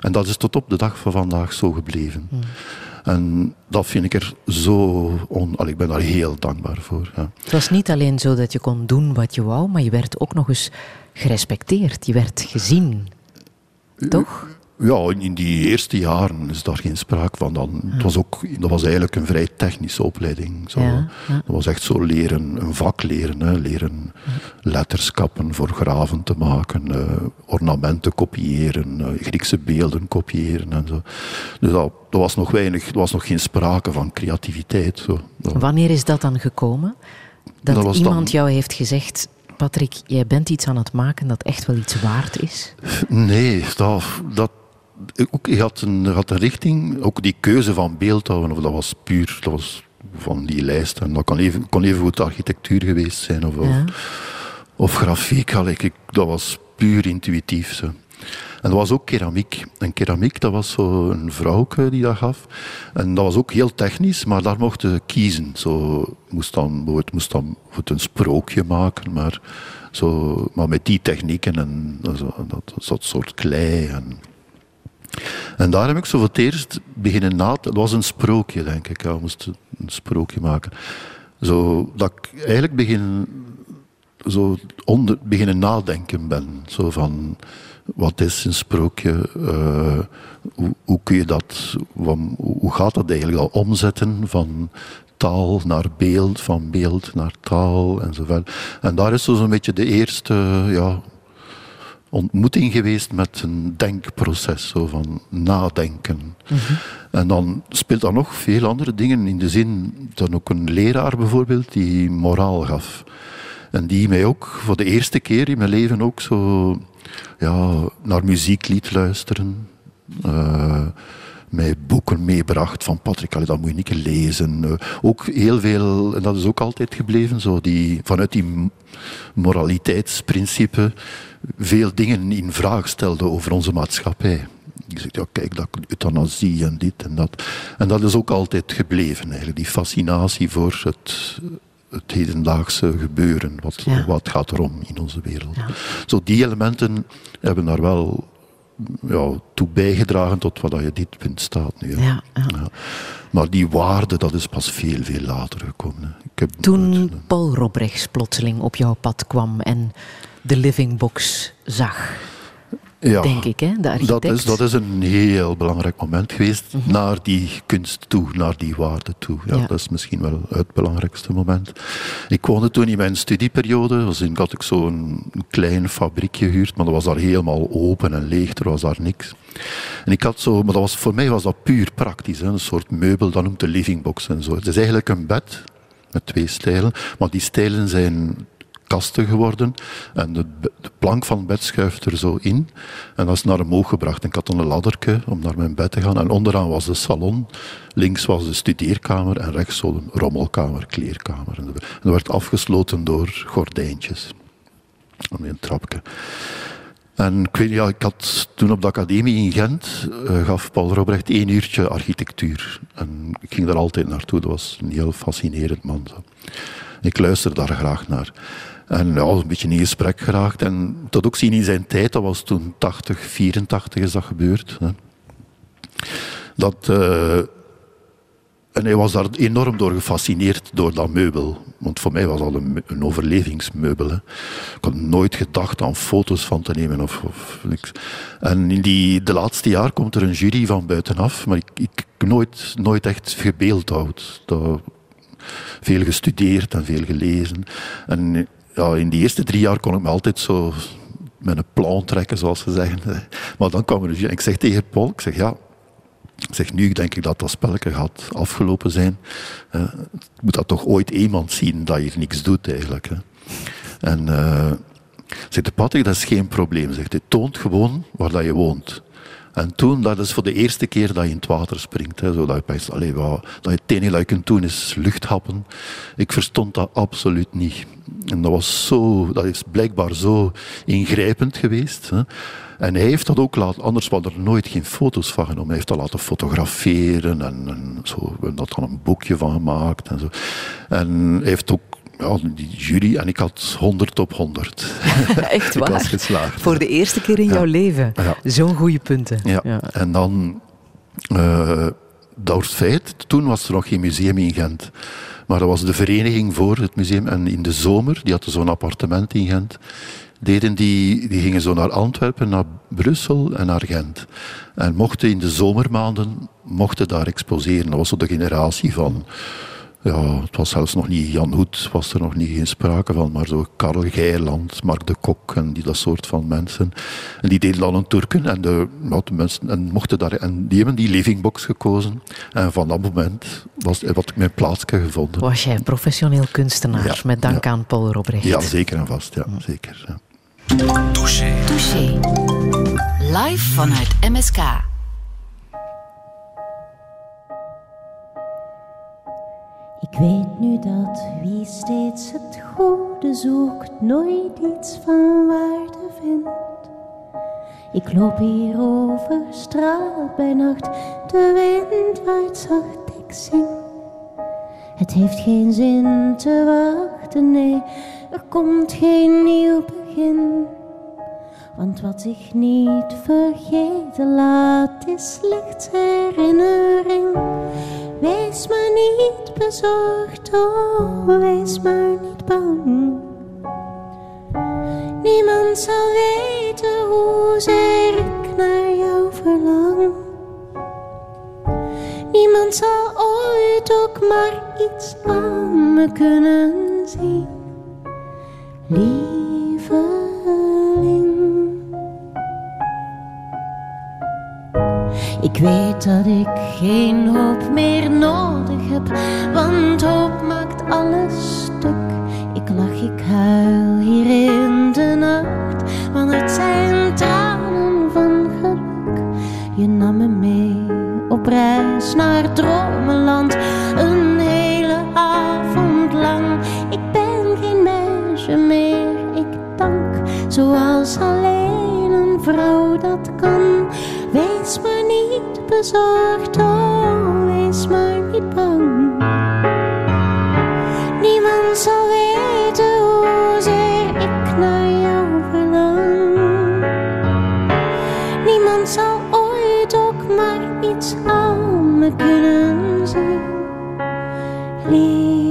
En dat is tot op de dag van vandaag zo gebleven. En dat vind ik er zo... On... Allee, ik ben daar heel dankbaar voor. Ja. Het was niet alleen zo dat je kon doen wat je wou, maar je werd ook nog eens gerespecteerd. Je werd gezien. Toch? Ja, in die eerste jaren is daar geen sprake van. Dan, het was ook, dat was eigenlijk een vrij technische opleiding. Zo. Ja, ja. Dat was echt zo leren, een vak leren. Hè. Leren letterskappen voor graven te maken, eh, ornamenten kopiëren, eh, Griekse beelden kopiëren en zo. Dus dat, dat was nog weinig, er was nog geen sprake van creativiteit. Zo. Wanneer is dat dan gekomen? Dat, iemand dan- jou heeft gezegd, Patrick, jij bent iets aan het maken dat echt wel iets waard is? Nee, dat, dat, ook, je, had een, je had een richting, ook die keuze van beeldhouwen, of dat was puur, dat was van die lijst. En dat kon even, kon even goed architectuur geweest zijn, of, Ja. of grafiek. Ik, dat was puur intuïtief. Zo. En dat was ook keramiek. En keramiek, dat was zo een vrouwke die dat gaf. En dat was ook heel technisch, maar daar mochten je kiezen. Zo moest dan, moest dan een sprookje maken, maar, zo, maar met die technieken en zo, dat, dat soort klei. En, en daar heb ik zo voor het eerst beginnen na te... Het was een sprookje, denk ik. Ja, we moesten een sprookje maken. Zo, dat ik eigenlijk begin zo onder, beginnen nadenken ben. Zo van, wat is een sprookje? Uh, hoe, hoe, kun je dat, hoe gaat dat eigenlijk al omzetten van taal naar beeld, van beeld naar taal enzovoort. En daar is zo'n beetje de eerste ja, ontmoeting geweest met een denkproces, zo van nadenken. Mhm. En dan speelt er nog veel andere dingen in de zin dat ook een leraar bijvoorbeeld die moraal gaf. En die mij ook voor de eerste keer in mijn leven ook zo ja, naar muziek liet luisteren. Uh, mij boeken meebracht van Patrick, allee, dat moet je niet lezen. Uh, ook heel veel, en dat is ook altijd gebleven, zo die, vanuit die moraliteitsprincipe veel dingen in vraag stelde over onze maatschappij. Je zegt, ja kijk, dat euthanasie en dit en dat. En dat is ook altijd gebleven eigenlijk, die fascinatie voor het, het hedendaagse gebeuren. Wat, wat gaat er om in onze wereld. Zo die elementen hebben daar wel ja, toe bijgedragen tot wat je dit punt staat nu. Ja, ja. Maar die waarde, dat is pas veel, veel later gekomen. Ik heb Toen Paul Robrechts plotseling op jouw pad kwam en de Living Box zag ja, denk ik, hè, de architect. Dat is, dat is een heel belangrijk moment geweest mhm. naar die kunst toe, naar die waarde toe. Ja, Dat is misschien wel het belangrijkste moment. Ik woonde toen in mijn studieperiode, dus in had ik zo'n klein fabriekje gehuurd, maar dat was daar helemaal open en leeg, er was daar niks. En ik had zo, maar dat was, voor mij was dat puur praktisch, hè, een soort meubel, dat noemt de living box en zo. Het is eigenlijk een bed met twee stijlen, maar die stijlen zijn kasten geworden. En de, plank van het bed schuift er zo in. En dat is naar omhoog gebracht. En ik had dan een ladderke om naar mijn bed te gaan. En onderaan was de salon. Links was de studeerkamer. En rechts zo'n rommelkamer, kleerkamer. En dat werd afgesloten door gordijntjes. Aan een trapje. En ik weet ja, ik had toen op de academie in Gent, uh, gaf Paul Robrecht één uurtje architectuur. En ik ging daar altijd naartoe. Dat was een heel fascinerend man. Zo. Ik luister daar graag naar. En ja, een beetje in gesprek geraakt. En tot ook zien in zijn tijd, dat was toen 80, 84 is dat gebeurd. Hè. Dat, uh, en hij was daar enorm door gefascineerd door dat meubel. Want voor mij was dat een, een overlevingsmeubel. Ik had nooit gedacht aan foto's van te nemen of, of niks. En in die, de laatste jaar komt er een jury van buitenaf, maar ik, ik nooit, nooit echt gebeeldhouwd. Dat, veel gestudeerd en veel gelezen. En ja, in die eerste drie jaar kon ik me altijd zo met een plan trekken, zoals ze zeggen. Maar dan kwam er een Ik zeg tegen Paul, ik zeg ja, zeg, nu denk ik dat dat spelletje gaat afgelopen zijn. Uh, moet dat toch ooit iemand zien dat je niks doet eigenlijk. Hè. En uh, zegt de Patrick, dat is geen probleem. Zegt, toont gewoon waar dat je woont. En toen, dat is voor de eerste keer dat je in het water springt. Hè, zodat je denkt, allee, wat, dat je het enige dat je kunt doen is luchthappen. Ik verstond dat absoluut niet. En dat was zo, dat is blijkbaar zo ingrijpend geweest. Hè. En hij heeft dat ook laten, anders was er nooit geen foto's van genomen. Hij heeft dat laten fotograferen en, zo, en dat dan een boekje van gemaakt. En, zo. en hij heeft ook ja, die jury en ik had 100 op 100. Echt waar? ik was geslaagd. Voor de eerste keer in jouw leven. Zo'n goede punten. Ja. En dan, uh, dat feit, toen was er nog geen museum in Gent. Maar dat was de vereniging voor het museum. En in de zomer, die hadden zo'n appartement in Gent. Deden die, die gingen zo naar Antwerpen, naar Brussel en naar Gent. En mochten in de zomermaanden mochten daar exposeren. Dat was zo de generatie van ja, het was zelfs nog niet Jan Hoed, was er nog niet geen sprake van, maar zo Karel Geirland, Mark de Kok en die, dat soort van mensen. En die deden dan een turken en, de, de mensen, en, mochten daar, en die hebben die livingbox gekozen. En van dat moment was, wat ik mijn plaatsje gevonden. Was jij professioneel kunstenaar, met dank aan Paul Robrecht? Ja, zeker en vast, ja, zeker. Ja. Touché. Touché. Live vanuit MSK. Ik weet nu dat wie steeds het goede zoekt, nooit iets van waarde vindt. Ik loop hier over straat bij nacht, de wind waait zacht, ik zing. Het heeft geen zin te wachten, nee, er komt geen nieuw begin. Want wat ik niet vergeten laat, is slechts herinnering. Wees maar niet bezorgd, oh, wees maar niet bang. Niemand zal weten hoezeer ik naar jou verlang. Niemand zal ooit ook maar iets aan me kunnen zien. Lieveling. Ik weet dat ik geen hoop meer nodig heb, want hoop maakt alles stuk. Ik lach, ik huil hier in de nacht, want het zijn tranen van geluk. Je nam me mee op reis naar dromenland, een hele avond lang. Ik ben geen meisje meer, ik dank, zoals alleen een vrouw dat kan. Maar niet bezorgd, oh, wees maar niet bang. Niemand zal weten hoezeer ik naar jou verlang. Niemand zal ooit ook maar iets aan me kunnen zien. Lieveling.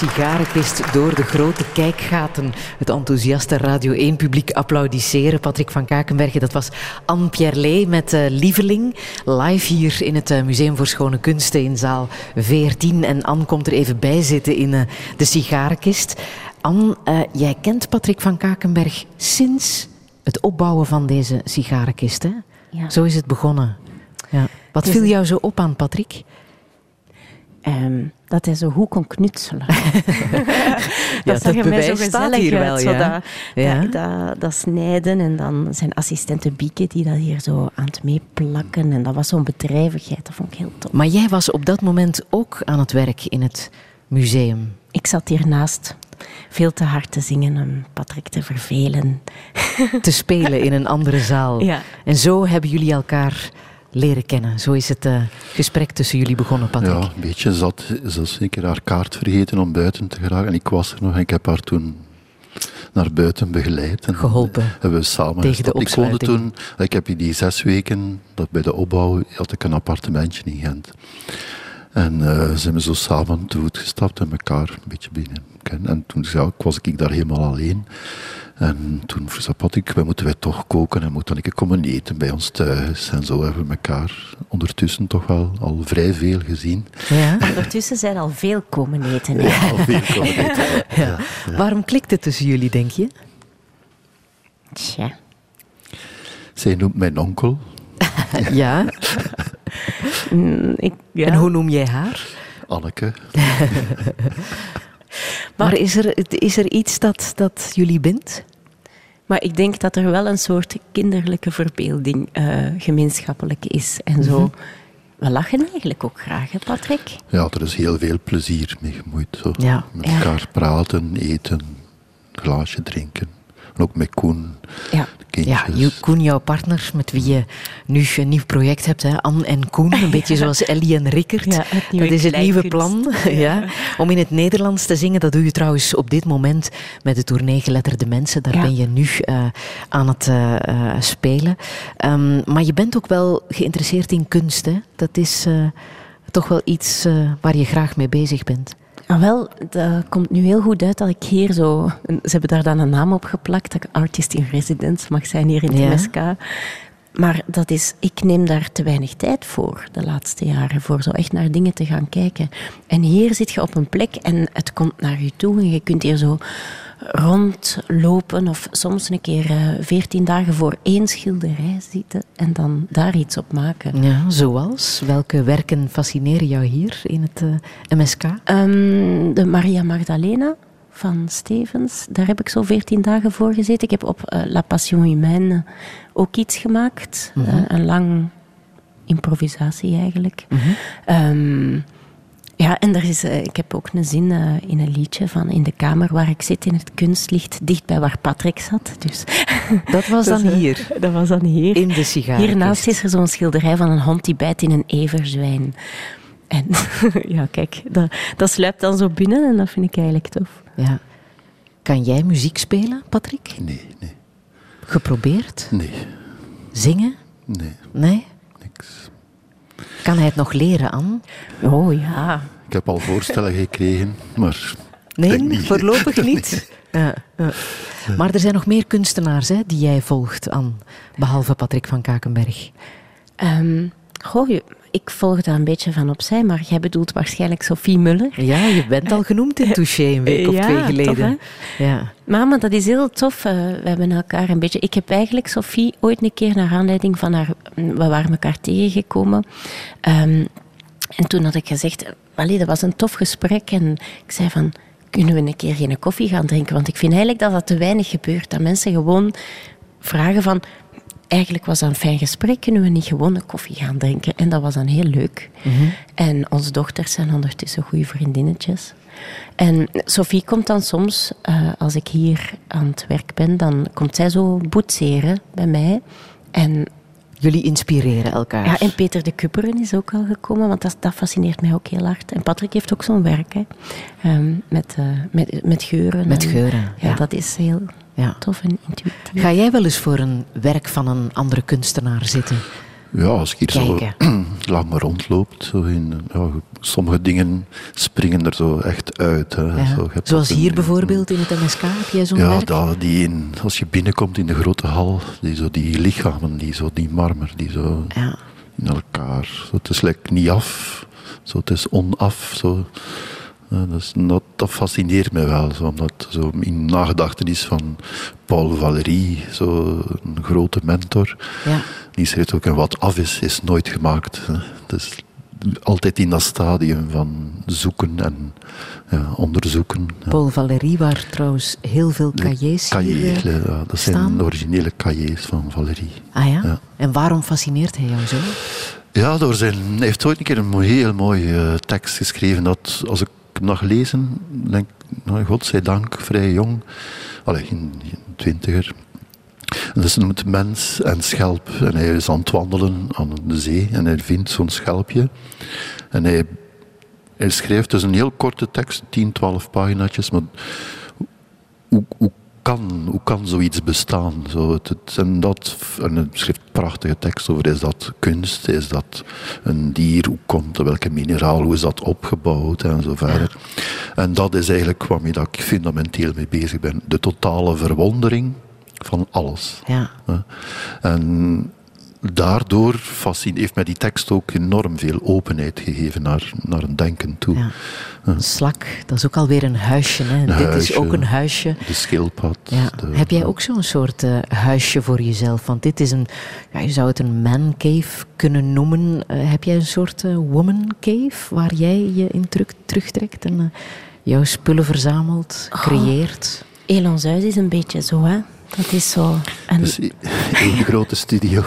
Sigarenkist door de grote kijkgaten het enthousiaste Radio 1-publiek applaudisseren. Patrick van Kakenbergen, dat was Anne Pierlet met eh, Lieveling. Live hier in het eh, Museum voor Schone Kunsten in zaal 14. En Anne komt er even bij zitten in eh, de sigarenkist. Anne, jij kent Patrick van Kakenberg sinds het opbouwen van deze sigarenkist, hè? Ja. Zo is het begonnen. Ja. Wat Dus- viel jou zo op aan Patrick? Dat hij zo goed kon knutselen. dat zag er mij zo gezellig uit, wel, zo ja. dat, Ja. dat, dat, dat snijden en dan zijn assistente Bieke die dat hier zo aan het meeplakken. En dat was zo'n bedrijvigheid, dat vond ik heel tof. Maar jij was op dat moment ook aan het werk in het museum. Ik zat hiernaast veel te hard te zingen om Patrick te vervelen. te spelen in een andere zaal. Ja. En zo hebben jullie elkaar leren kennen. Zo is het eh, gesprek tussen jullie begonnen, Patrick. Ja, een beetje zat. Ze had zeker haar kaart vergeten om buiten te geraken. En ik was er nog en ik heb haar toen naar buiten begeleid. En Geholpen. Hebben we samen Tegen de Ik woonde opsluiting. toen, ik heb in die zes weken, dat bij de opbouw, had ik een appartementje in Gent. En eh zijn we zo samen te voet gestapt en elkaar een beetje binnen kennen. En toen ja, was ik daar helemaal alleen. En toen zei Patrick, wij moeten wij toch koken en moeten een keer komen eten bij ons thuis. En zo hebben we elkaar ondertussen toch wel al vrij veel gezien. Ja? Ondertussen zijn al veel komen eten. hè. Ja, al veel komen eten. Ja. Waarom klikt het tussen jullie, denk je? Tja. Zij noemt mijn onkel. Ja. Mm, ik, ja. En hoe noem jij haar? Anneke. Maar is er, is er iets dat, dat jullie bindt? Maar ik denk dat er wel een soort kinderlijke verbeelding eh, gemeenschappelijk is. En zo. Mhm. We lachen eigenlijk ook graag, hè, Patrick? Ja, er is heel veel plezier mee gemoeid. Zo. Ja. Met Ja. elkaar praten, eten, een glaasje drinken. En ook met Koen, Ja. Koen, jouw partner, met wie je nu een nieuw project hebt, hè? Anne en Koen. Een beetje zoals Ellie en Rickert. Ja, dat is het nieuwe plan. Ja. Om in het Nederlands te zingen. Dat doe je trouwens op dit moment met de tournee Geletterde Mensen. Daar Ja. ben je nu eh, aan het eh, eh, spelen. Ehm, maar je bent ook wel geïnteresseerd in kunst. Hè? Dat is eh, toch wel iets eh, waar je graag mee bezig bent. Ah, wel, dat komt nu heel goed uit dat ik hier zo... Ze hebben daar dan een naam op geplakt, dat ik artist in residence mag zijn hier in Ja. MSK. Maar dat is, ik neem daar te weinig tijd voor de laatste jaren, voor zo echt naar dingen te gaan kijken. En hier zit je op een plek en het komt naar je toe en je kunt hier zo rondlopen of soms een keer veertien dagen voor één schilderij zitten en dan daar iets op maken. Ja, zoals? Welke werken fascineren jou hier in het eh, MSK? Ehm, de Maria Magdalena van Stevens, daar heb ik zo veertien dagen voor gezeten. Ik heb op eh, La Passion Humaine ook iets gemaakt. Mhm. Eh, een lang improvisatie eigenlijk. Mhm. Ehm, ja, en er is, eh, ik heb ook een zin eh, in een liedje van in de kamer waar ik zit in het kunstlicht, dicht bij waar Patrick zat. Dus Dat was dan Dus, eh, hier, dat was dan hier. in de sigarenkist. Hiernaast is er zo'n schilderij van een hond die bijt in een everzwijn. En ja, kijk, dat, dat sluipt dan zo binnen en dat vind ik eigenlijk tof. Ja. Kan jij muziek spelen, Patrick? Nee, nee, Geprobeerd? nee, Zingen? nee, Nee? Kan hij het nog leren, Anne? Oh ja. Ik heb al voorstellen gekregen, maar Nee, denk niet. voorlopig niet. Ja, ja. Maar er zijn nog meer kunstenaars hè, die jij volgt, Anne. Behalve Patrick van Kakenberg. Ehm, goh, ik volg daar een beetje van opzij, maar jij bedoelt waarschijnlijk Sophie Muller. Ja, je bent al genoemd in Touché een week of Ja, twee tof, geleden. ja. Maar, maar dat is heel tof. eh, we hebben elkaar een beetje... Ik heb eigenlijk Sophie ooit een keer naar aanleiding van haar... We waren elkaar tegengekomen. Ehm, en toen had ik gezegd... Allee, dat was een tof gesprek. En ik zei van... Kunnen we een keer geen koffie gaan drinken? Want ik vind eigenlijk dat dat te weinig gebeurt. Dat mensen gewoon vragen van... Eigenlijk was dat een fijn gesprek. Kunnen we niet gewoon een koffie gaan drinken? En dat was dan heel leuk. En onze dochters zijn ondertussen goede vriendinnetjes. En Sophie komt dan soms, eh, als ik hier aan het werk ben, dan komt zij zo boetseren bij mij. En, Jullie inspireren elkaar. ja, en Peter de Kupperen is ook al gekomen, want dat, dat fascineert mij ook heel hard. En Patrick heeft ook zo'n werk, hè, Ehm, met, eh, met, met geuren. Met en- geuren, Ja, ja. dat is heel Ja. tof en intuïtief. Ga jij wel eens voor een werk van een andere kunstenaar zitten? ja, als ik hier zo lang rondloopt, zo in, ja, sommige dingen springen er zo echt uit. Hè. Ja. Zo, Zoals hier in- bijvoorbeeld in het MSK. Heb jij zo'n Ja, werk? dat, die in, als je binnenkomt in de grote hal, die, zo, die lichamen, die, zo, die marmer, die zo Ja. in elkaar. Zo, het is like niet af, zo, het is onaf. Zo. Ja, dat, dat, fascineert mij wel, zo, omdat zo in nagedachtenis van Paul Valéry, zo een grote mentor, Ja. die schreef ook: en wat af is, is nooit gemaakt. hè. Is altijd in dat stadium van zoeken en ja, onderzoeken. ja. Paul Valéry, waar trouwens heel veel cahiers hier, cahiers, eh, ja, dat zijn de originele cahiers van Valérie. Ah ja? En waarom fascineert hij jou zo? Ja, door zijn, hij heeft ooit een keer een heel mooie eh, tekst geschreven dat als ik hem lezen, denk ik, nou, godzijdank, vrij jong, allee, in, in twintiger. En is noemt mens en schelp. En hij is aan het wandelen aan de zee en hij vindt zo'n schelpje. En hij, hij schrijft dus een heel korte tekst, 10, 12 paginaatjes, maar hoe kan, hoe kan zoiets bestaan? Zo, het, het, en dat, en het schrijft prachtige tekst over, is dat kunst, is dat een dier, hoe komt het, welke mineraal, hoe is dat opgebouwd en zo verder. En dat is eigenlijk waarmee dat ik fundamenteel mee bezig ben. De totale verwondering van alles. Ja. En daardoor heeft mij die tekst ook enorm veel openheid gegeven naar, naar een denken toe. Ja. Een slak, dat is ook alweer een huisje. Hè? Dit is ook een huisje. De schildpad. Ja. Heb jij ook zo'n soort uh, huisje voor jezelf? Want dit is een, ja, je zou het een man cave kunnen noemen. Uh, heb jij een soort uh, woman cave waar jij je in terug, terugtrekt en jouw spullen verzamelt, oh. creëert? Oh, Elans huis is een beetje zo, hè? Dat is zo. Een dus een grote studio.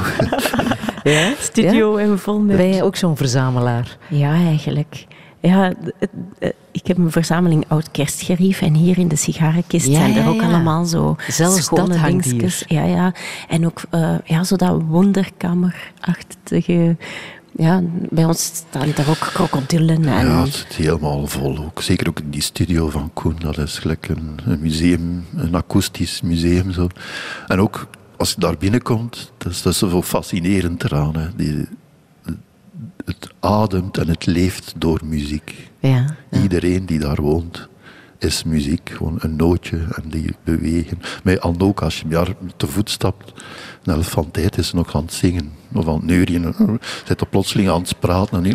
ja, studio en vol met... Ben jij ook zo'n verzamelaar? Ja, eigenlijk. Ja, ik heb een verzameling oud kerstgerief en hier in de sigarenkist zijn er ook allemaal zo Zelfs schone dingetjes. Ja, ja. En ook uh, ja, zo dat wonderkamerachtige ja, bij ons staan daar ook krokodillen. En... Ja, het zit helemaal vol. Ook. Zeker ook in die studio van Koen. Dat is gelijk een, een museum, een akoestisch museum. Zo. En ook als je daar binnenkomt, dat is, dat is zo fascinerend eraan. Hè. Die, het ademt en het leeft door muziek. Ja, Iedereen die daar woont is muziek. Gewoon een nootje en die bewegen. Maar ook als je daar te voet stapt, een elefanteit is nog aan het zingen. Of aan het neurien. Zit er plotseling aan het praten. En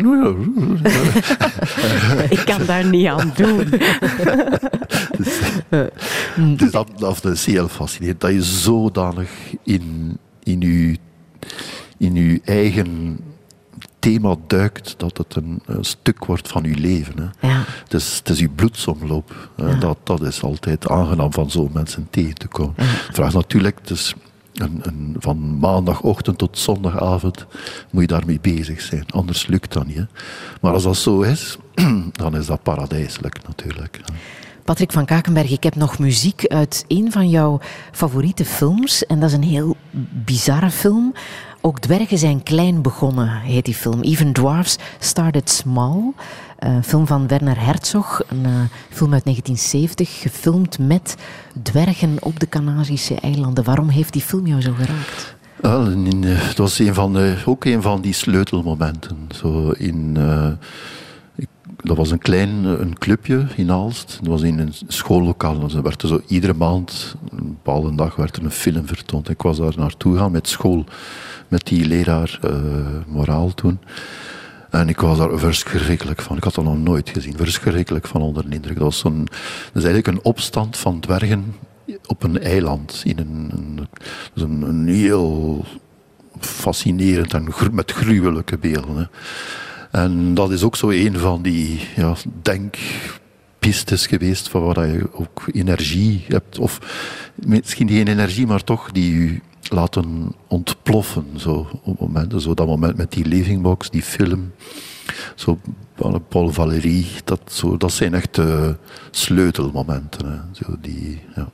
Ik kan daar niet aan doen. dus, dus dat, dat is heel fascinerend. Dat je zodanig in, in, je, in je eigen thema duikt, dat het een, stuk wordt van uw leven. Hè. Ja. Het, is, het is uw bloedsomloop. Dat, dat is altijd aangenaam van zo'n mensen tegen te komen. Ja. Vraag natuurlijk, dus een, een, van maandagochtend tot zondagavond moet je daarmee bezig zijn. Anders lukt dat niet. Hè. Maar als dat zo is, dan is dat paradijselijk natuurlijk. Patrick van Kakenberg, ik heb nog muziek uit een van jouw favoriete films. En dat is een heel bizarre film. Ook dwergen zijn klein begonnen, heet die film. Even Dwarfs Started Small. Een film van Werner Herzog, een uh, film uit 1970, gefilmd met dwergen op de Canarische eilanden. Waarom heeft die film jou zo geraakt? Wel, uh, het was een van de, ook een van die sleutelmomenten. Zo in, dat was een klein een clubje in Aalst. Dat was in een schoollokaal. Dus er werd zo iedere maand, een bepaalde dag, werd er een film vertoond. Ik was daar naartoe gaan met school met die leraar uh, moraal toen. En ik was daar verschrikkelijk van. Ik had dat nog nooit gezien. Verschrikkelijk van onder de indruk. Dat, was zo'n, dat is eigenlijk een opstand van dwergen op een eiland. In een, een, een, een heel fascinerend en met gruwelijke beelden. En dat is ook zo een van die ja, denkpistes geweest van waar je ook energie hebt. Of misschien geen energie, maar toch die laten ontploffen. Zo, op momenten, zo dat moment met die livingbox, die film. Zo, Paul Valéry, dat, zo, dat zijn echt uh, sleutelmomenten. Zo, die, ja.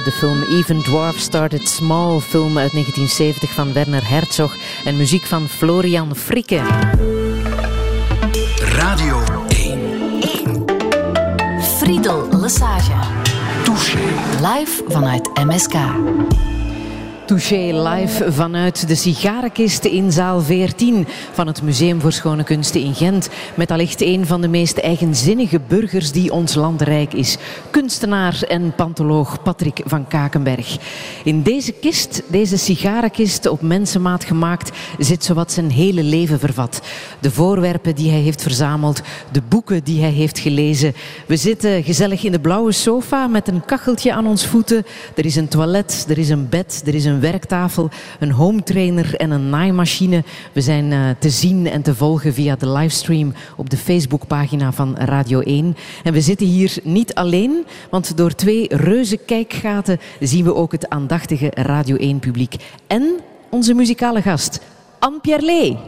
Uit de film Even Dwarf Started Small, film uit 1970 van Werner Herzog en muziek van Florian Frikke. Radio 1. 1. Friedel Lesage. Touché. Live vanuit MSK. Touché live vanuit de sigarenkist in zaal 14 van het Museum voor Schone Kunsten in Gent. Met allicht een van de meest eigenzinnige burgers die ons land rijk is. Kunstenaar en pantoloog Patrick van Kakenberg. In deze kist, deze sigarenkist op mensenmaat gemaakt, zit zowat zijn hele leven vervat. De voorwerpen die hij heeft verzameld, de boeken die hij heeft gelezen. We zitten gezellig in de blauwe sofa met een kacheltje aan ons voeten. Er is een toilet, er is een bed, er is een werktafel, een home trainer en een naaimachine. We zijn uh, te zien en te volgen via de livestream op de Facebookpagina van Radio 1. En we zitten hier niet alleen, want door twee reuze kijkgaten zien we ook het aandachtige Radio 1-publiek. En onze muzikale gast, Anne Pierre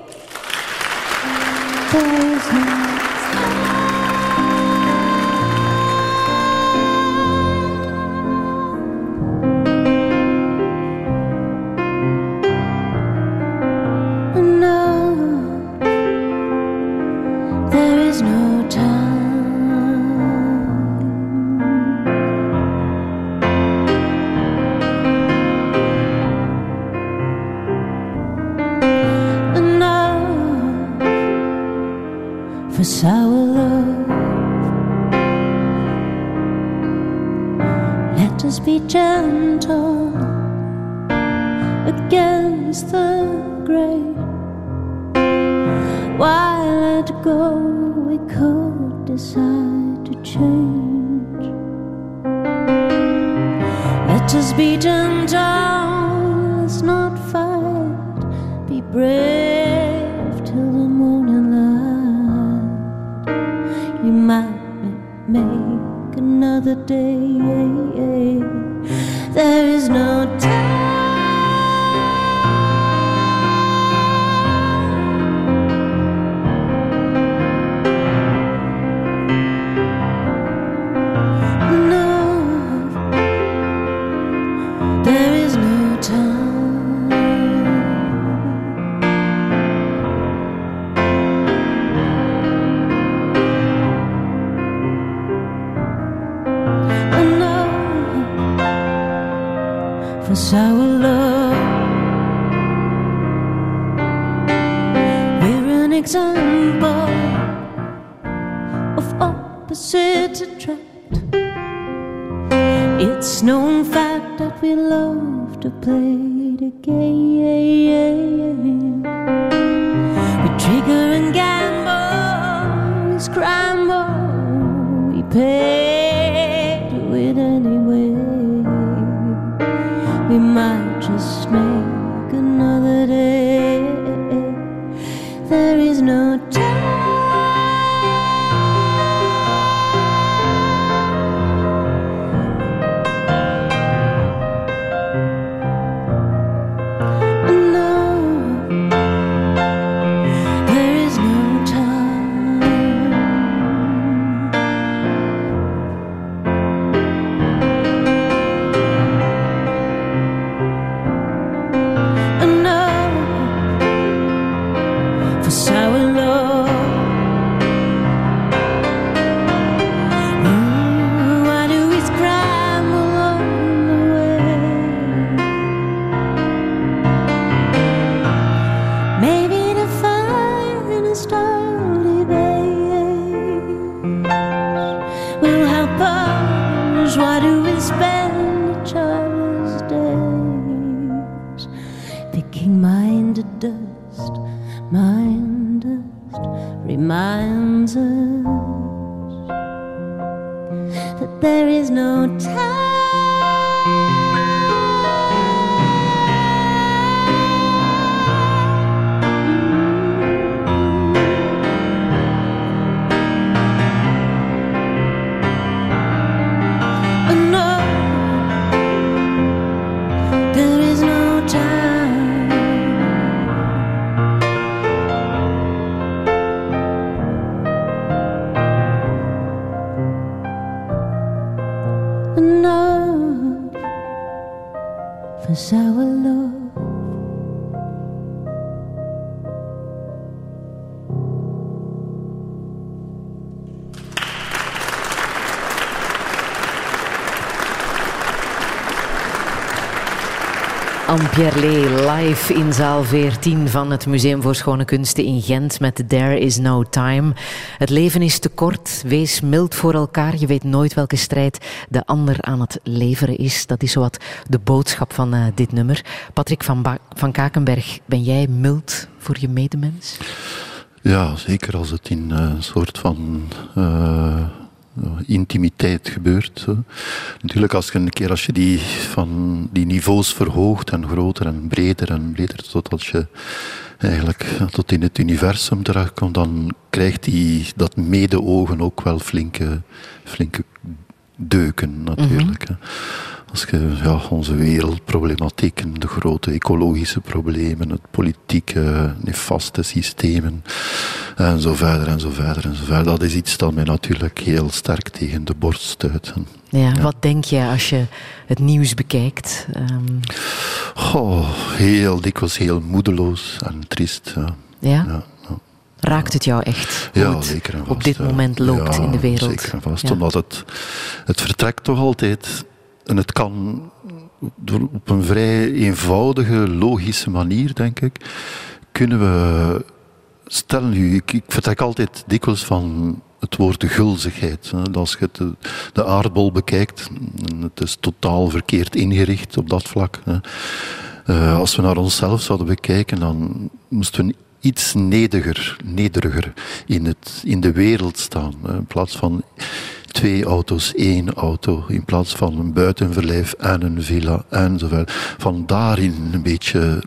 Pierlet live in zaal 14 van het Museum voor Schone Kunsten in Gent met There is no time. Het leven is te kort, wees mild voor elkaar. Je weet nooit welke strijd de ander aan het leveren is. Dat is zowat de boodschap van uh, dit nummer. Patrick van, van Kakenberg, ben jij mild voor je medemens? Ja, zeker als het in een uh, soort van... Uh intimiteit gebeurt. Natuurlijk, als je een keer als je die, van die niveaus verhoogt en groter en breder en breder, totdat je eigenlijk tot in het universum terechtkomt, dan krijgt die, dat mede-ogen ook wel flinke, flinke deuken natuurlijk. Mm als je ja, onze wereldproblematieken, de grote ecologische problemen, het politieke, nefaste systemen en zo verder en zo verder en zo verder. Dat is iets dat mij natuurlijk heel sterk tegen de borst stuit. Ja, Wat denk je als je het nieuws bekijkt? Um... Oh, heel dikwijls heel moedeloos en triest. Ja. ja? Raakt het jou echt? Hoe ja, zeker en vast, op dit moment loopt in de wereld? Zeker en vast, omdat het, het vertrekt toch altijd en het kan op een vrij eenvoudige, logische manier, denk ik, kunnen we. Stel nu, ik, ik vertrek altijd dikwijls van het woord gulzigheid. Als je de, aardbol bekijkt, het is totaal verkeerd ingericht op dat vlak. Uh, als we naar onszelf zouden bekijken, dan moesten we iets nederiger, nederiger in, het, in de wereld staan. In plaats van twee auto's, één auto, in plaats van een buitenverblijf en een villa enzovoort. Van daarin een beetje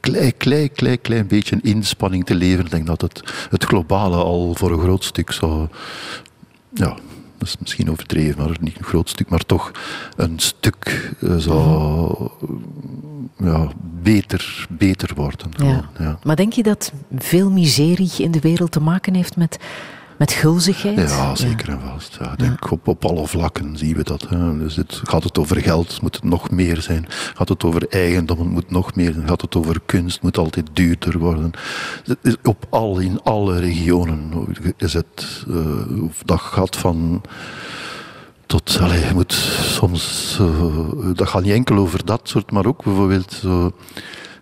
klein, klein, klein, klein beetje inspanning te leveren. Ik denk dat het, het globale al voor een groot stuk zou, ja, dat is misschien overdreven, maar niet een groot stuk, maar toch een stuk uh, zou ja, beter, beter worden. Ja. ja. Maar denk je dat veel miserie in de wereld te maken heeft met met gulzigheid? Ja, zeker en vast. Ja, denk Op, op alle vlakken zien we dat. Hè. Dus het, gaat het over geld, moet het nog meer zijn. Gaat het over eigendom, het moet nog meer zijn. Gaat het over kunst, moet altijd duurder worden. Op al, in alle regionen is het, uh, dat gaat van tot, allez, je moet soms, uh, dat gaat niet enkel over dat soort, maar ook bijvoorbeeld uh,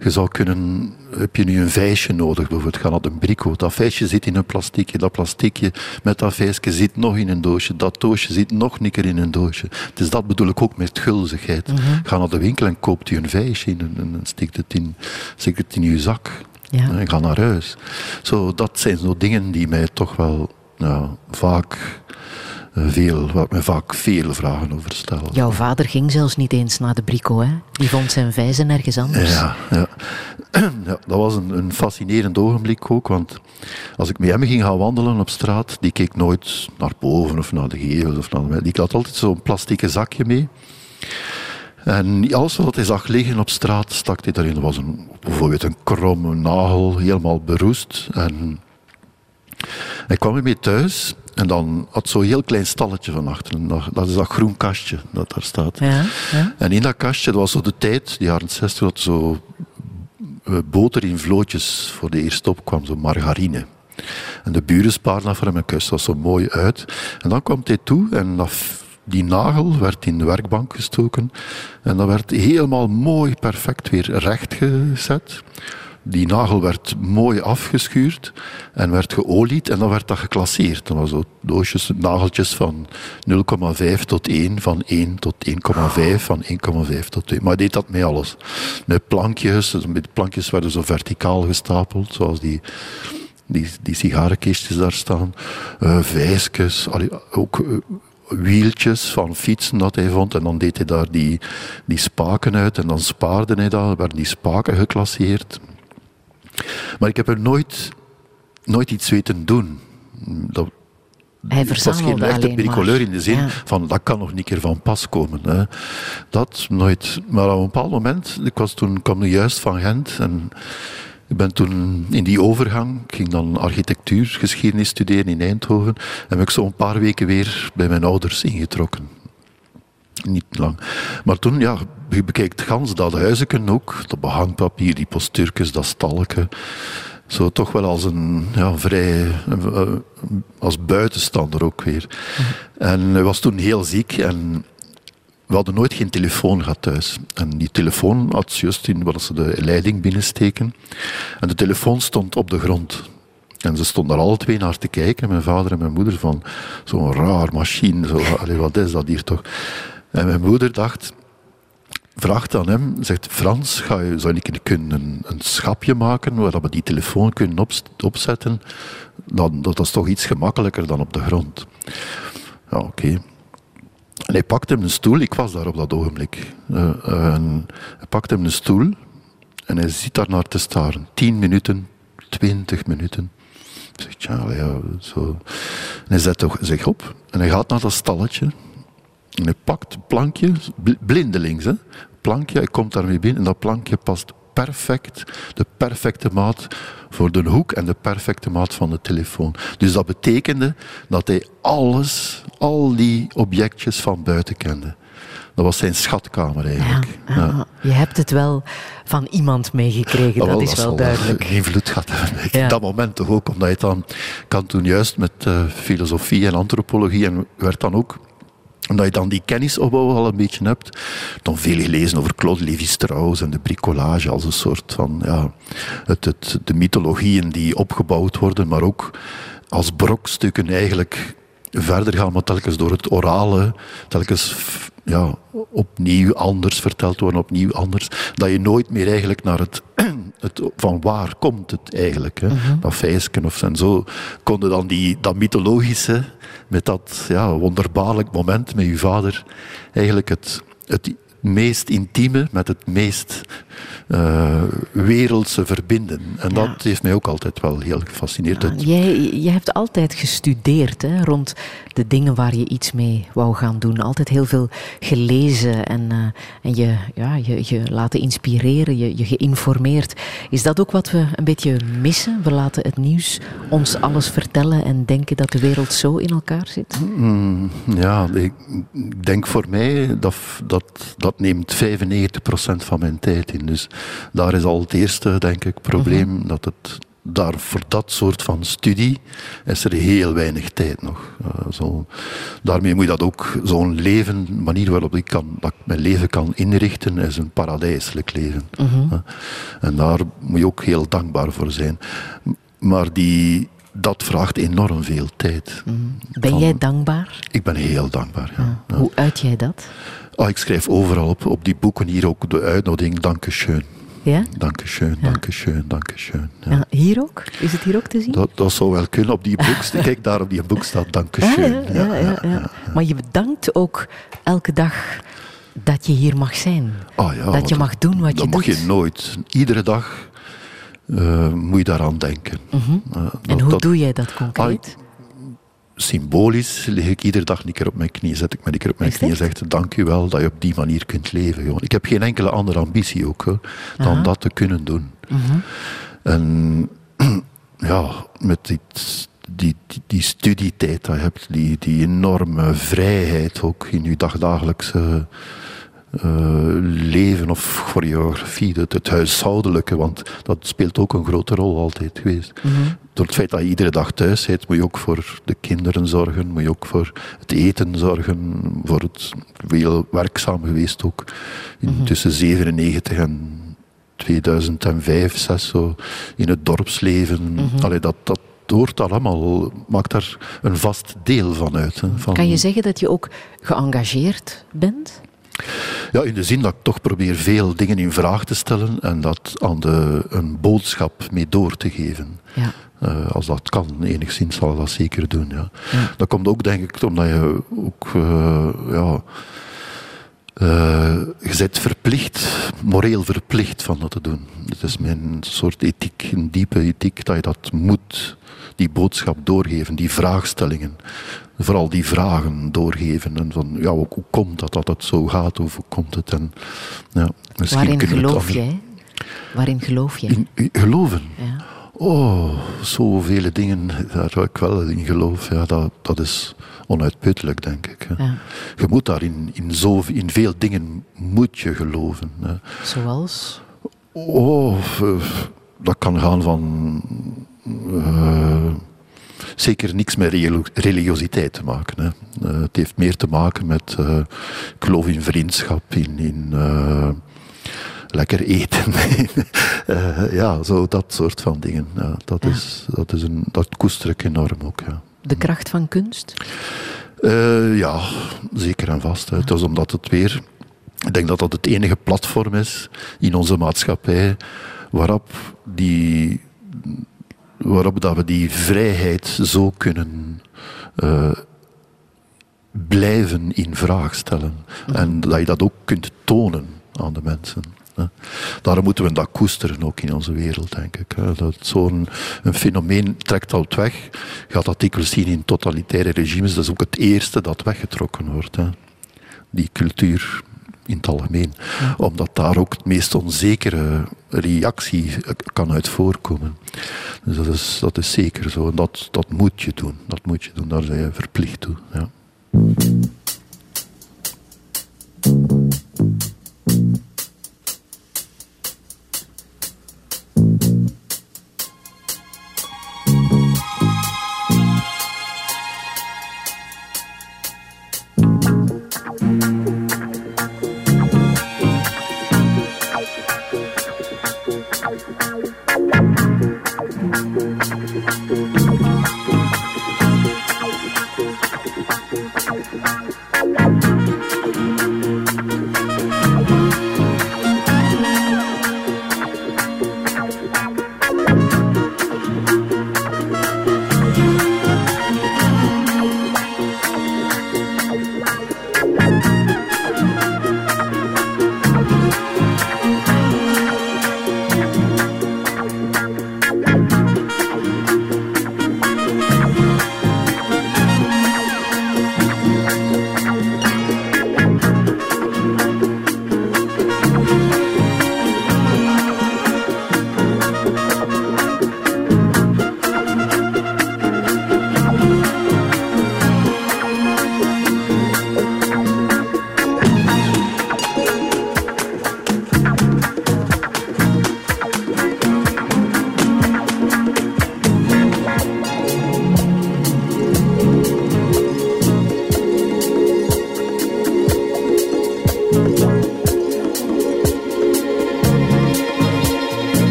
je zou kunnen, heb je nu een vijsje nodig, bijvoorbeeld, ga naar een brico. Dat vijsje zit in een plasticje, dat plasticje met dat vijsje zit nog in een doosje, dat doosje zit nog een keer in een doosje. Dus dat bedoel ik ook met gulzigheid. Mm Ga naar de winkel en koopt u een vijsje en, en stikt het in, het in je zak. Ja. En ga naar huis. Zo, dat zijn zo dingen die mij toch wel ja, vaak eh, veel, waar me vaak veel vragen over stellen. Jouw vader ging zelfs niet eens naar de Brico, hè? Die vond zijn vijzen ergens anders. Ja, ja. ja dat was een, een, fascinerend ogenblik ook, want als ik met hem ging gaan wandelen op straat, die keek nooit naar boven of naar de gevels of naar de... Die had altijd zo'n plastieke zakje mee. En alles wat hij zag liggen op straat, stak hij daarin. Er was een, bijvoorbeeld een kromme nagel, helemaal beroest. En hij kwam ermee thuis en dan had zo'n heel klein stalletje van achteren. Dat, is dat groen kastje dat daar staat. Ja, ja. En in dat kastje, dat was zo de tijd, de jaren 60, dat zo eh, boter in vlootjes voor de eerste opkwam, zo margarine. En de buren spaarden dat voor hem en dat zo mooi uit. En dan kwam hij toe en dat, die nagel werd in de werkbank gestoken. En dat werd helemaal mooi, perfect weer rechtgezet. Die nagel werd mooi afgeschuurd en werd geolied en dan werd dat geclasseerd. Dan was zo doosjes, nageltjes van 0,5 tot 1, van 1 tot 1,5, van 1,5 tot 2. Maar hij deed dat met alles. Met plankjes, met plankjes werden zo verticaal gestapeld, zoals die die, die daar staan, uh, vijsjes, ook uh, wieltjes van fietsen dat hij vond. En dan deed hij daar die, die spaken uit en dan spaarde hij dat, werden die spaken geclasseerd. Maar ik heb er nooit, nooit iets weten doen. Dat, hij was geen echte bricoleur in de zin van dat kan nog niet keer van pas komen. Hè. Dat nooit. Maar op een bepaald moment, ik was toen, kwam nu juist van Gent en ik ben toen in die overgang, ik ging dan architectuurgeschiedenis studeren in Eindhoven en heb ik zo een paar weken weer bij mijn ouders ingetrokken. Niet lang. Maar toen, ja, je bekijkt gans dat huizen ook, dat behangpapier, die postuurtjes, dat stalken. Zo toch wel als een ja, vrij, eh, als buitenstander ook weer. En hij was toen heel ziek en we hadden nooit geen telefoon gehad thuis. En die telefoon had juist in wat ze de leiding binnensteken. En de telefoon stond op de grond. En ze stonden er alle twee naar te kijken, mijn vader en mijn moeder, van zo'n raar machine. Zo, allee, wat is dat hier toch? En mijn moeder dacht, vraagt aan hem, zegt Frans, ga je, zou ik kunnen een, schapje maken waar we die telefoon kunnen opzetten? Dan, dat is toch iets gemakkelijker dan op de grond. Ja, oké. En hij pakte hem een stoel, ik was daar op dat ogenblik. Uh, hij pakte hem een stoel en hij zit daar naar te staren. Tien minuten, twintig minuten. Zegt, ja, ja, zo. En hij zet zich op en hij gaat naar dat stalletje. En hij pakt een plankje, blindelings, hè, plankje, hij komt daarmee binnen en dat plankje past perfect, de perfecte maat voor de hoek en de perfecte maat van de telefoon. Dus dat betekende dat hij alles, al die objectjes van buiten kende. Dat was zijn schatkamer eigenlijk. Ja, Je hebt het wel van iemand meegekregen, dat is wel, duidelijk. invloed gehad hebben. dat moment toch ook, omdat je dan kan toen juist met uh, filosofie en antropologie en werd dan ook omdat je dan die kennisopbouw al een beetje hebt. Dan veel gelezen over Claude Lévi-Strauss en de bricolage als een soort van, ja, het, de mythologieën die opgebouwd worden, maar ook als brokstukken eigenlijk verder gaan, maar telkens door het orale, telkens ja, opnieuw anders verteld worden, opnieuw anders. Dat je nooit meer eigenlijk naar het, het van waar komt het eigenlijk, hè? Mm dat feestje of en zo, konden dan die, dat mythologische, met dat ja, wonderbaarlijk moment met uw vader, eigenlijk het, het meest intieme met het meest uh, wereldse verbinden. En dat heeft mij ook altijd wel heel gefascineerd. Ja, jij, jij hebt altijd gestudeerd hè, rond de dingen waar je iets mee wou gaan doen. Altijd heel veel gelezen en, uh, en je, ja, je, je laten inspireren, je, je geïnformeerd. Is dat ook wat we een beetje missen? We laten het nieuws ons alles vertellen en denken dat de wereld zo in elkaar zit? Mm, ja, ik denk voor mij dat, dat, dat neemt 95% van mijn tijd in. Dus daar is al het eerste, denk ik, probleem. Mhm. Dat het daar voor dat soort van studie is er heel weinig tijd nog. Uh, zo, daarmee moet je dat ook, zo'n leven, manier waarop ik, kan, dat ik mijn leven kan inrichten, is een paradijselijk leven. Mhm. en daar moet je ook heel dankbaar voor zijn. Maar die, dat vraagt enorm veel tijd. Mhm. Ben jij dankbaar? Ik ben heel dankbaar, ja. ja. Hoe uit jij dat? Oh, ik schrijf overal op, op die boeken hier ook de uitnodiging Dankeschön. Ja? Dankeschön, ja. dankeschön, dankeschön. Ja. ja. hier ook? Is het hier ook te zien? Dat, dat zou wel kunnen op die boek. Kijk, daar op die boek staat Dankeschön. Ah, ja, ja, ja, Maar je bedankt ook elke dag dat je hier mag zijn. Oh, ja, dat je mag doen wat je doet. Dat mag je nooit. Iedere dag uh, moet je daaraan denken. -huh. uh, en hoe doe jij dat concreet? Ah, symbolisch lig ik iedere dag een keer op mijn knie, zet ik me een keer op mijn knie en zeg dank u wel dat je op die manier kunt leven. Ik heb geen enkele andere ambitie ook, hoor, dan dat te kunnen doen. Mhm. En ja, met die, die, die, studietijd dat je hebt, die, die enorme vrijheid ook in je dagdagelijkse leven of choreografie, het, het, huishoudelijke, want dat speelt ook een grote rol altijd geweest. Mhm. Door het feit dat je iedere dag thuis zit, moet je ook voor de kinderen zorgen, moet je ook voor het eten zorgen, voor het veel werkzaam geweest ook. Mhm. Tussen 97 en 2005, 6 zo, in het dorpsleven. Mm dat, dat hoort allemaal, maakt daar een vast deel van uit. Hè, van kan je zeggen dat je ook geëngageerd bent? Ja, in de zin dat ik toch probeer veel dingen in vraag te stellen en dat aan de, een boodschap mee door te geven. Ja. Uh, als dat kan, enigszins zal ik dat zeker doen. Ja. Dat komt ook, denk ik, omdat je ook uh, ja, uh, je bent verplicht, moreel verplicht van dat te doen. Het is mijn soort ethiek, een diepe ethiek, dat je dat moet, die boodschap doorgeven, die vraagstellingen. Vooral die vragen doorgeven. En van, ja, hoe, komt dat dat het zo gaat, of hoe komt het? En, ja, Waarin geloof jij? Waarin geloof jij? In, geloven? Ja. Oh, zoveel dingen daar ik wel in geloof. Ja, dat, dat is onuitputtelijk, denk ik. Ja. Je moet daar in, in, zo, in veel dingen moet je geloven. Hè. Zoals? Oh, eh, dat kan gaan van... Uh, zeker niks met religiositeit te maken. Hè. Uh, het heeft meer te maken met, uh, ik geloof in vriendschap, in, in lekker eten. ja, zo dat soort van dingen. Ja, dat, ja. Is, dat, is een, dat koester ik enorm ook. Ja. De kracht van kunst? Uh, ja, zeker en vast. Het is omdat het weer... Ik denk dat dat het enige platform is in onze maatschappij waarop, die, waarop dat we die vrijheid zo kunnen uh, blijven in vraag stellen. Mhm. En dat je dat ook kunt tonen aan de mensen. Daarom moeten we dat koesteren ook in onze wereld, denk ik. Dat zo'n een fenomeen trekt al weg. Je gaat dat dikwijls zien in totalitaire regimes. Dat is ook het eerste dat weggetrokken wordt. Die cultuur in het algemeen. Omdat daar ook het meest onzekere reactie kan uit voorkomen. Dus dat is, dat is zeker zo. En dat, dat moet je doen. Dat moet je doen. Daar zijn je verplicht toe. Ja.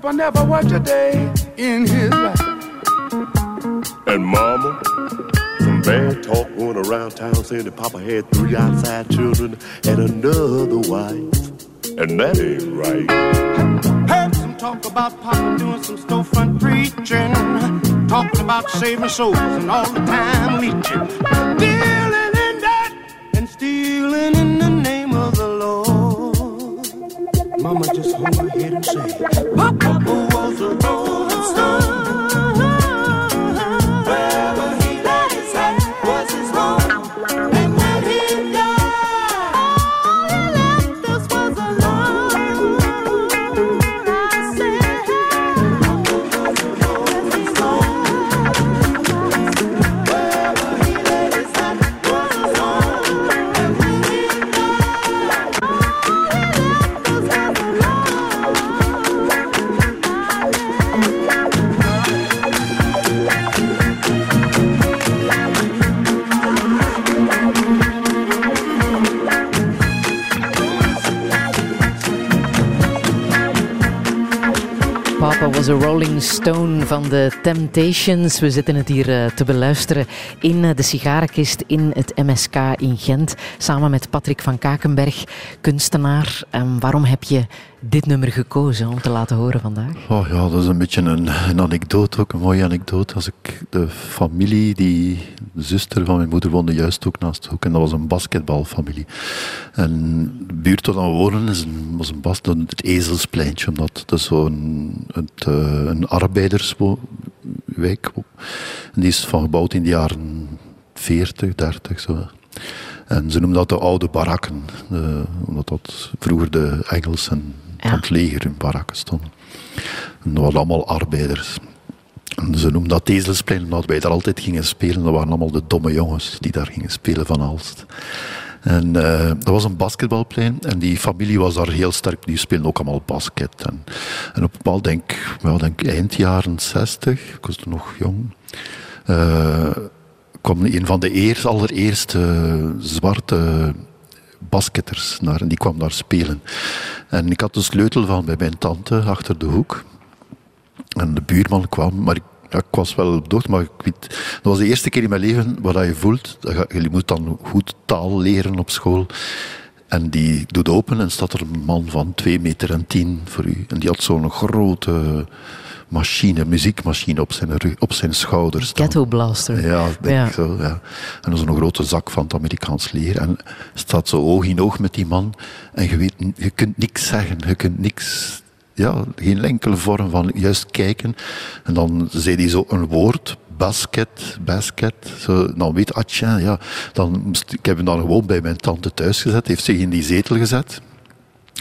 Papa never worked a day in his life. And Mama, some bad talk going around town saying that Papa had three outside children and another wife. And that ain't right. Heard some talk about Papa doing some storefront preaching. Talking about saving souls and all the time leeching. Van de Temptations. We zitten het hier eh, te beluisteren in eh, de sigarenkist in het MSK in Gent. Samen met Patrick van Kakenberg, kunstenaar. Ehm, waarom heb je dit nummer gekozen om te laten horen vandaag? Oh ja, dat is een beetje een, een anekdote, ook een mooie anekdote. Als ik de familie, die de zuster van mijn moeder woonde juist ook naast de hoek. En dat was een basketbalfamilie. En de buurt waar we wonen is een, was een bas, het Ezelspleintje, omdat dat is zo'n eh, een arbeiderswijk. En die is van gebouwd in de jaren 40, 30 zo. En ze noemen dat de oude barakken, eh, omdat dat vroeger de Engelsen Ja. van het leger in barakken stonden. En dat waren allemaal arbeiders. Ze noemden dat Ezelsplein omdat wij daar altijd gingen spelen. Dat waren allemaal de domme jongens die daar gingen spelen van Alst. En eh, dat was een basketbalplein en die familie was daar heel sterk. Die speelden ook allemaal basket. En, op een bepaald denk, wel, denk eind jaren 60, ik was toen nog jong, eh, kwam een van de eerst, allereerste zwarte basketters naar en die kwam daar spelen. En ik had de sleutel van bij mijn tante achter de hoek. En de buurman kwam, maar ik, ja, ik was wel op de hoogte, maar ik weet, dat was de eerste keer in mijn leven waar je voelt, dat je, moet dan goed taal leren op school. En die doet open en staat er een man van 2 meter en 10 voor u. En die had zo'n grote machine, muziekmachine op zijn, rug, op zijn schouders. Ghetto Blaster. Ja, denk Ja. ik zo, ja. En zo'n grote zak van het Amerikaans leer. En staat zo oog in oog met die man. En je, weet, je kunt niks zeggen. Je kunt niks... Ja, geen enkele vorm van juist kijken. En dan zei hij zo een woord. Basket, basket. Zo, dan weet ah, tja, ja. Dan, ik heb hem dan gewoon bij mijn tante thuis gezet. Heeft zich in die zetel gezet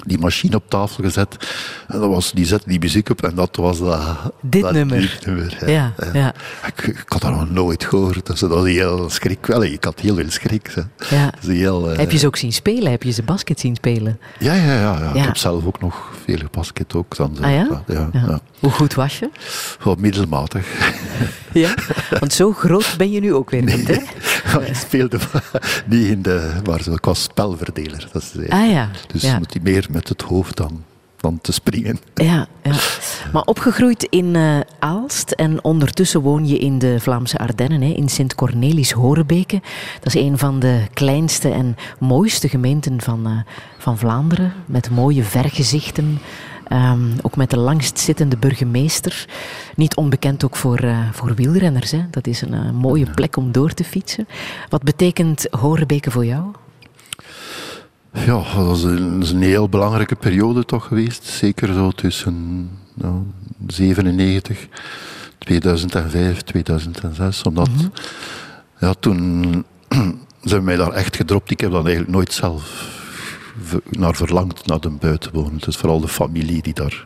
die machine op tafel gezet. En dat was, die zette die muziek op en dat was dat, Dit dat nummer. Ja, ja. Ik, ik had dat nog nooit gehoord. Dus dat was heel schrik. Wel, ik had heel veel schrik. Ja. Is heel, eh, Heb je ze ook zien spelen? Heb je ze basket zien spelen? Ja, ja, ja. Ik heb zelf ook nog veel basket ook. Dan, Ah ja? Hoe goed was je? Wel middelmatig. Ja? Want zo groot ben je nu ook weer niet, hè? Ik speelde niet in de... Maar zo, ik was spelverdeler. Dat is, eh, Ah ja. Dus moet hij meer met het hoofd dan, dan te springen. Ja, ja. Maar opgegroeid in eh, Aalst en ondertussen woon je in de Vlaamse Ardennen, hè, in Sint-Cornelis-Horebeke. Dat is een van de kleinste en mooiste gemeenten van, eh, van Vlaanderen, met mooie vergezichten. Ehm, ook met de langstzittende burgemeester. Niet onbekend ook voor, eh, voor wielrenners. Hè. Dat is een mooie plek om door te fietsen. Wat betekent Horebeke voor jou? Ja, dat is een, dat is een heel belangrijke periode toch geweest. Zeker zo tussen nou, 97, 2005, 2006. Omdat ja, toen zijn mij daar echt gedropt. Ik heb dan eigenlijk nooit zelf naar verlangd naar de buiten wonen. Het is vooral de familie die daar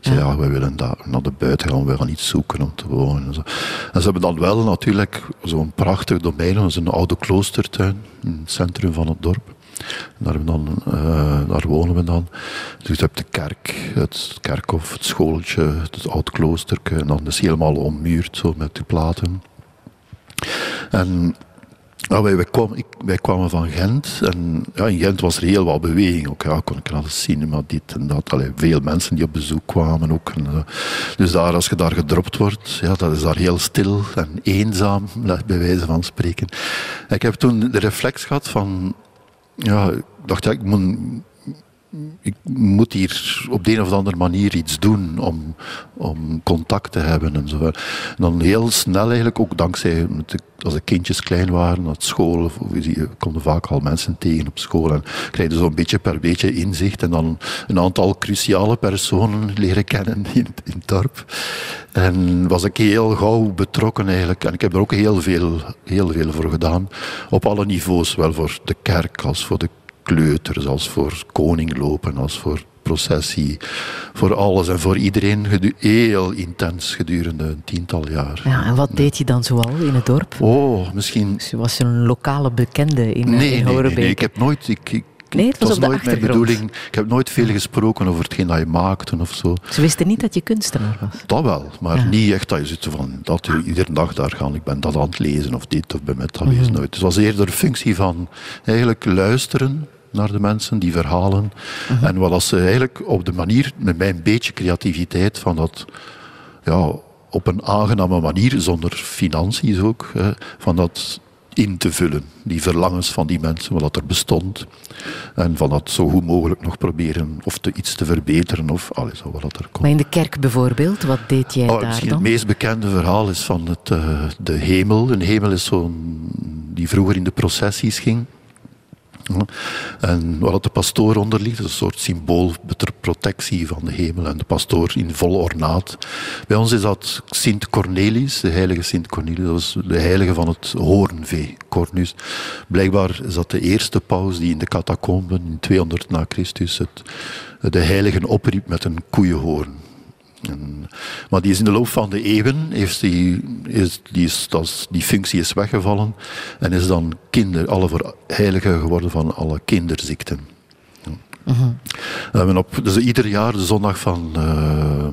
zei, ja, we willen daar naar de buiten gaan, we gaan iets zoeken om te wonen. En, zo. en ze hebben dan wel natuurlijk zo'n prachtig domein, dat is een oude kloostertuin in het centrum van het dorp. Daar, dan, eh, wonen we dan. Dus je hebt de kerk, het kerkhof, het schooltje, het oud kloosterke. En dan is het helemaal ommuurd zo met die platen. En wij, kwamen, van Gent en ja, in Gent was er heel wat beweging. Ook, ja, kon ik naar de cinema, dit en dat. Allee, veel mensen die op bezoek kwamen ook. En, uh, dus daar, als je daar gedropt wordt, ja, dat is daar heel stil en eenzaam, bij wijze van spreken. En ik heb toen de reflex gehad van, ja, ik dacht, ik moet ik moet hier op de een of andere manier iets doen om, om contact te hebben en dan heel snel eigenlijk, ook dankzij, als de kindjes klein waren, naar school, je konden vaak al mensen tegen op school en je zo'n beetje per beetje inzicht en dan een aantal cruciale personen leren kennen in, in het dorp. En was ik heel gauw betrokken eigenlijk. En ik heb er ook heel veel, heel veel voor gedaan. Op alle niveaus, zowel voor de kerk als voor de kleuters, als voor koninglopen, als voor processie, voor alles en voor iedereen heel intens gedurende een tiental jaar. Ja, en wat deed je dan zoal in het dorp? Oh, misschien... Dus was je een lokale bekende in, nee, in nee, nee, nee, ik heb nooit... Ik, ik, Nee, het was, de nooit mijn bedoeling. Ik heb nooit veel gesproken over hetgeen dat je maakte of zo. Ze wisten niet dat je kunstenaar was. Dat wel, maar Ja. niet echt dat je zit van dat je iedere dag daar gaan. Ik ben dat aan het lezen of dit of bij mij dat lezen. Mhm. nooit. Het was eerder een functie van eigenlijk luisteren naar de mensen, die verhalen. Mhm. En wat als ze eigenlijk op de manier, met mijn beetje creativiteit, van dat ja, op een aangename manier, zonder financiën ook, hè, van dat in te vullen. Die verlangens van die mensen, wat er bestond. En van dat zo goed mogelijk nog proberen of te, iets te verbeteren of alles wat er komt. Maar in de kerk bijvoorbeeld, wat deed jij Oh, daar misschien dan? het meest bekende verhaal is van het, eh, de hemel. Een hemel is zo'n die vroeger in de processies ging. En het de pastoor onder ligt, is een soort symbool ter protectie van de hemel en de pastoor in vol ornaat. Bij ons is dat Sint Cornelis, de heilige Sint Cornelis, dat is de heilige van het hoornvee, Cornus. Blijkbaar is dat de eerste paus die in de catacomben in 200 na Christus het, de heiligen opriep met een koeienhoorn. En, maar die is in de loop van de eeuwen, heeft die, is, die, is, dat is- die functie is weggevallen en is dan kinder, alle voor heilige geworden van alle kinderziekten. Ja. We hebben op, dus ieder jaar, de zondag van eh,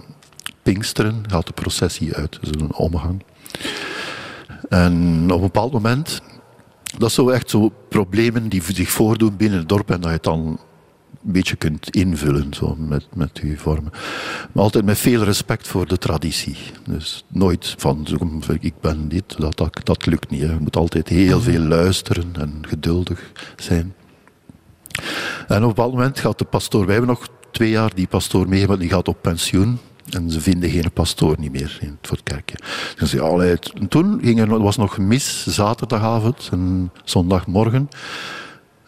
Pinksteren, gaat de processie uit, dus een omgang. En op een bepaald moment, dat zo echt zo problemen die zich voordoen binnen het dorp en dat je het dan een beetje kunt invullen zo, met, met uw vormen. Maar altijd met veel respect voor de traditie. Dus nooit van ik ben dit, dat, dat, dat lukt niet. Hè. Je moet altijd heel veel luisteren en geduldig zijn. En op een bepaald moment gaat de pastoor, wij hebben nog twee jaar die pastoor mee, maar die gaat op pensioen. En ze vinden geen pastoor niet meer in het voor het kerkje. Dus ja, toen ging er, was nog mis zaterdagavond en zondagmorgen.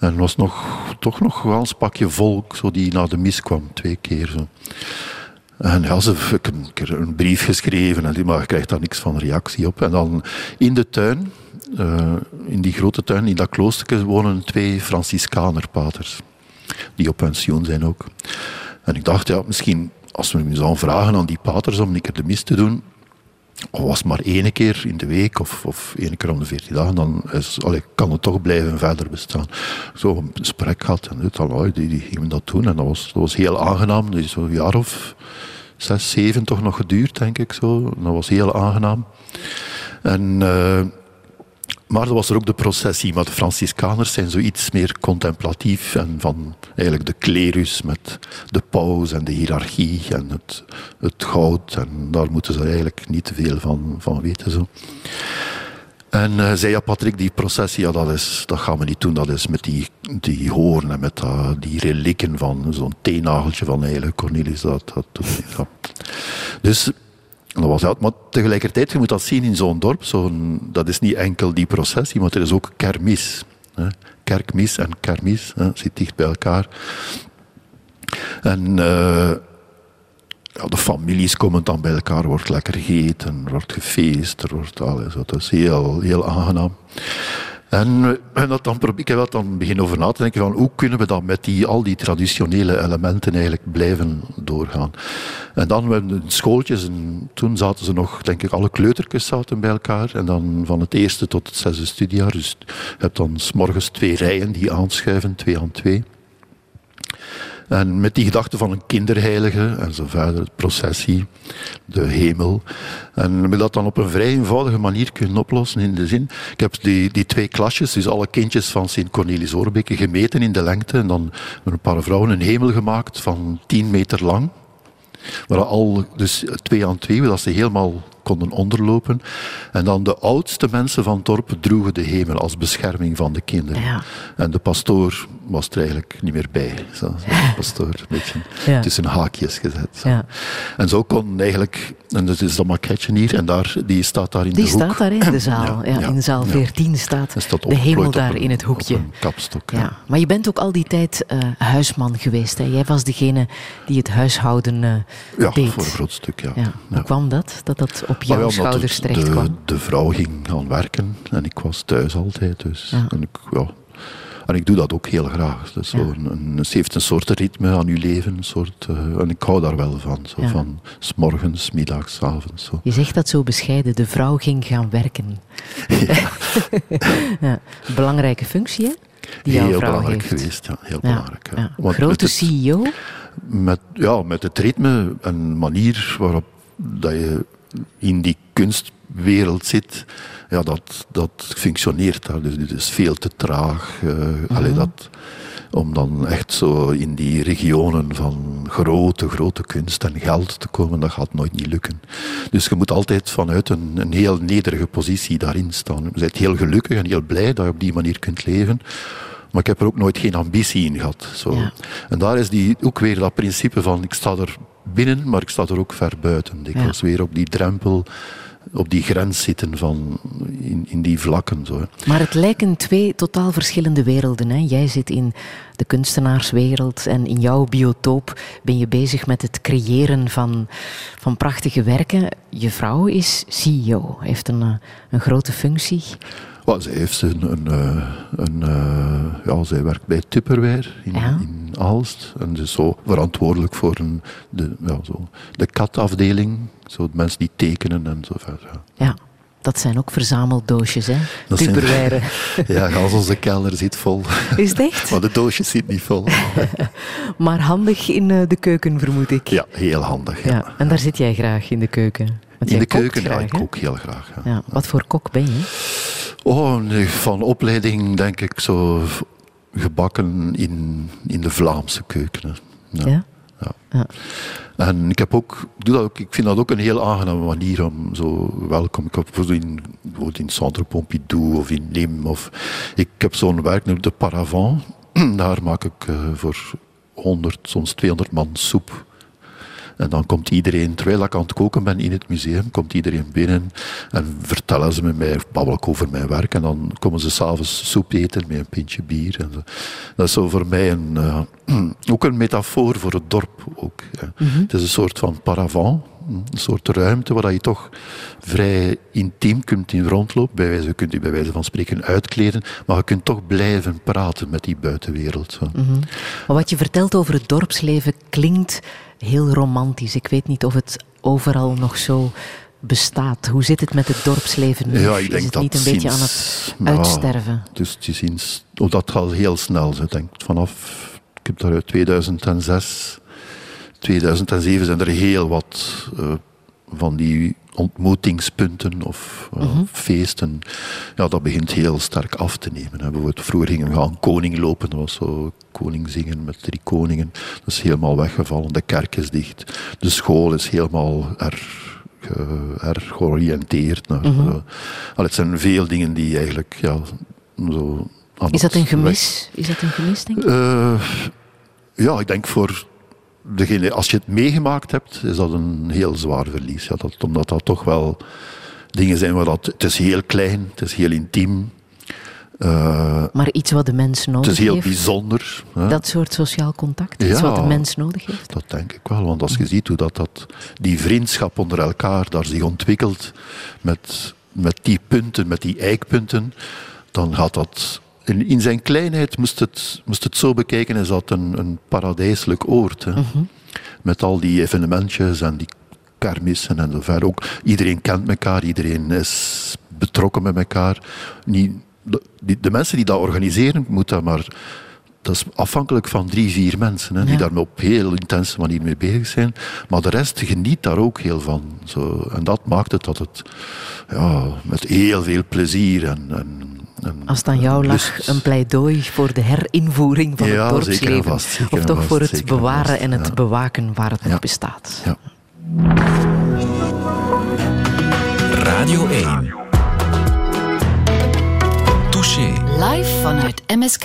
En was nog, toch nog een pakje volk zo die naar de mis kwam, twee keer. Zo. En ja, ze, ik een keer een brief geschreven, en maar je krijgt daar niks van reactie op. En dan in de tuin, eh, in die grote tuin, in dat klooster, wonen twee Franciscanerpaters. Die op pensioen zijn ook. En ik dacht, ja, misschien als we nu zouden vragen aan die paters om een keer de mis te doen, al was het maar één keer in de week of, of één keer om de veertien dagen, dan kan het toch blijven verder bestaan. Zo een gesprek gehad en dit, allee, die, die gingen dat doen en dat was, dat was heel aangenaam. Dat is zo'n jaar of zes, zeven toch nog geduurd, denk ik zo. Dat was heel aangenaam. En, eh, maar er was er ook de processie. Maar de Franciscaners zijn zoiets meer contemplatief en van eigenlijk de klerus met de paus en de hiërarchie en het, het goud. En daar moeten ze eigenlijk niet te veel van, van weten. Zo. En eh, zei ja, Patrick, die processie, ja, dat, is, dat gaan we niet doen. Dat is met die, die hoorn en met dat- die relieken van zo'n teennageltje van heilige Cornelis. Dat, dat. Dus dat was uit. Maar tegelijkertijd, je moet dat zien in zo'n dorp. Zo'n, dat is niet enkel die processie, maar er is ook kermis. Hè. Kerkmis en kermis hè, zit dicht bij elkaar. En eh, ja, de families komen dan bij elkaar, wordt lekker gegeten, wordt gefeest, er wordt alles. Dat is heel, heel aangenaam. En, eh, en dat dan, ik heb dan beginnen over na te denken van hoe kunnen we dan met die, al die traditionele elementen eigenlijk blijven doorgaan. En dan met de schooltjes, en toen zaten ze nog, denk ik, alle kleutertjes zaten bij elkaar. En dan van het eerste tot het zesde studiejaar. Dus je hebt dan s morgens twee rijen die aanschuiven, twee aan twee. En met die gedachte van een kinderheilige en zo verder, de processie, de hemel. En we dat dan op een vrij eenvoudige manier kunnen oplossen in de zin. Ik heb die, die twee klasjes, dus alle kindjes van Sint Cornelis Oorbeke, gemeten in de lengte. En dan met een paar vrouwen een hemel gemaakt van 10 meter lang. Waar al, dus twee aan twee, dat ze helemaal konden onderlopen. En dan de oudste mensen van het dorp droegen de hemel als bescherming van de kinderen. Ja. En de pastoor was er eigenlijk niet meer bij. Zo, de pastoor een beetje Ja. tussen haakjes gezet. Zo. Ja. En zo kon eigenlijk, en dat is dat maketje hier, en daar, die staat daar in Die de hoek. staat daar in de zaal. Ja, Ja, in zaal ja. 14 staat staat de hemel daar een- in het hoekje. Kapstok. Ja, maar je bent ook al die tijd eh, huisman geweest. Hè? Jij was degene die het huishouden Ja, deed. voor een groot stuk, ja. Ja. Hoe kwam dat? Dat dat op jouw schouders terecht de, kwam? de vrouw ging gaan werken en ik was thuis altijd. Dus. Ja. En, ik, ja. en ik doe dat ook heel graag. Dus zo een, een, ze heeft een soort ritme aan uw leven. Een soort, eh, en ik hou daar wel van. Zo. Van s morgens, middags, avonds. Zo. Je zegt dat zo bescheiden. De vrouw ging gaan werken. Ja. Belangrijke functie, hè? Die Heel vrouw belangrijk heeft. geweest, ja. Heel belangrijk. Grote met het- CEO. met, ja, met het ritme en manier waarop dat je in die kunstwereld zit, ja, dat, dat functioneert daar. Dus het is veel te traag. allee, dat, om dan echt zo in die regionen van grote, grote kunst en geld te komen, dat gaat nooit niet lukken. Dus je moet altijd vanuit een, een heel nederige positie daarin staan. Je bent heel gelukkig en heel blij dat je op die manier kunt leven. Maar ik heb er ook nooit geen ambitie in gehad. Zo. Ja. En daar is die, ook weer dat principe van ik sta er binnen, maar ik sta er ook ver buiten. Dikwijls weer op die drempel, op die grens zitten van in, in die vlakken. Zo. Maar het lijken twee totaal verschillende werelden. Hè? Jij zit in de kunstenaarswereld en in jouw biotoop ben je bezig met het creëren van, van prachtige werken. Je vrouw is CEO, heeft een, eh, een grote functie. Wel, zij heeft een, een, eh, een eh, ja, zij werkt bij Tupperware in, Ja. in Aalst. En is zo verantwoordelijk voor een, de, ja, zo, de katafdeling. Zo de mensen die tekenen en zo verder. ja. Ja, dat zijn ook verzameldoosjes, hè? Dat zijn- Tupperware. Ja, als onze kelder zit vol. Is het echt? Maar de doosjes zitten niet vol. Maar handig in eh, de keuken, vermoed ik. Ja, heel handig. Ja. Ja, en daar zit jij graag in de keuken. Want In de keuken, ja, graag, ik hè? kook heel graag. Ja. Ja, wat voor kok ben je? Oh, nee, van opleiding denk ik zo gebakken in, in de Vlaamse keuken. Ja. Ja? Ja. Ja. En ik, heb ook, doe dat ook, ik vind dat ook een heel aangename manier om zo welkom. Ik heb bijvoorbeeld in, bijvoorbeeld in Centre Pompidou of in Nîmes. Of, ik heb zo'n werk, nu, de Paravant. Daar maak ik eh, voor 100, soms 200 man soep. En dan komt iedereen, terwijl ik aan het koken ben in het museum, komt iedereen binnen en vertellen ze me mij, babbel ik over mijn werk. En dan komen ze s'avonds soep eten met een pintje bier. En zo. Dat is zo voor mij een, eh, ook een metafoor voor het dorp. Ook, hè. Het is een soort van paravant, een soort ruimte waar je toch vrij intiem kunt in rondlopen. Bij wijze, kunt je bij wijze van spreken uitkleden, maar je kunt toch blijven praten met die buitenwereld. Zo. Maar wat je vertelt over het dorpsleven klinkt heel romantisch. Ik weet niet of het overal nog zo bestaat. Hoe zit het met het dorpsleven nu? Ja, ik denk is het dat niet een beetje aan het ja, uitsterven? Dus sinds, oh, dat gaat heel snel. Ik denk vanaf, ik heb daar uit 2006, 2007 zijn er heel wat eh, van die ontmoetingspunten of eh, feesten. Ja, dat begint heel sterk af te nemen. Hè. Bijvoorbeeld, vroeger gingen we gaan koning lopen, dat was zo koning zingen met drie koningen. Dat is helemaal weggevallen. De kerk is dicht. De school is helemaal erg georiënteerd naar. Mhm. eh, al, het zijn veel dingen die eigenlijk ja, zo. aan Is dat een gemis? Is dat een gemis, denk je? eh, ja, ik denk voor degene, als je het meegemaakt hebt, is dat een heel zwaar verlies. Ja, dat, omdat dat toch wel dingen zijn waar dat. Het is heel klein, het is heel intiem, eh, Maar iets wat de mens het nodig is heel heeft? bijzonder. hè. Dat soort sociaal contact? Iets Ja. wat de mens nodig heeft? Dat denk ik wel, want als je ziet hoe dat, dat, die vriendschap onder elkaar daar zich ontwikkelt met, met die punten, met die eikpunten, dan gaat dat. In, in zijn kleinheid moest het, moest het zo bekijken, is dat een, een paradijselijk oord. Hè? Met al die evenementjes en die kermissen en zo verder. Ook, iedereen kent elkaar, iedereen is betrokken met elkaar. Niet, de, die- de mensen die dat organiseren, moeten dat maar dat is afhankelijk van drie, vier mensen hè, die Ja. daar op heel intense manier mee bezig zijn. Maar de rest geniet daar ook heel van. Zo, en dat maakt het dat het ja, met heel veel plezier en, en, Als het aan jou lag, een pleidooi voor de herinvoering van Ja, het zeker dorpsleven. vast, zeker of toch vast, voor het bewaren vast, en het ja. bewaken waar het nog bestaat. Ja. Radio 1. Touché. Live vanuit MSK.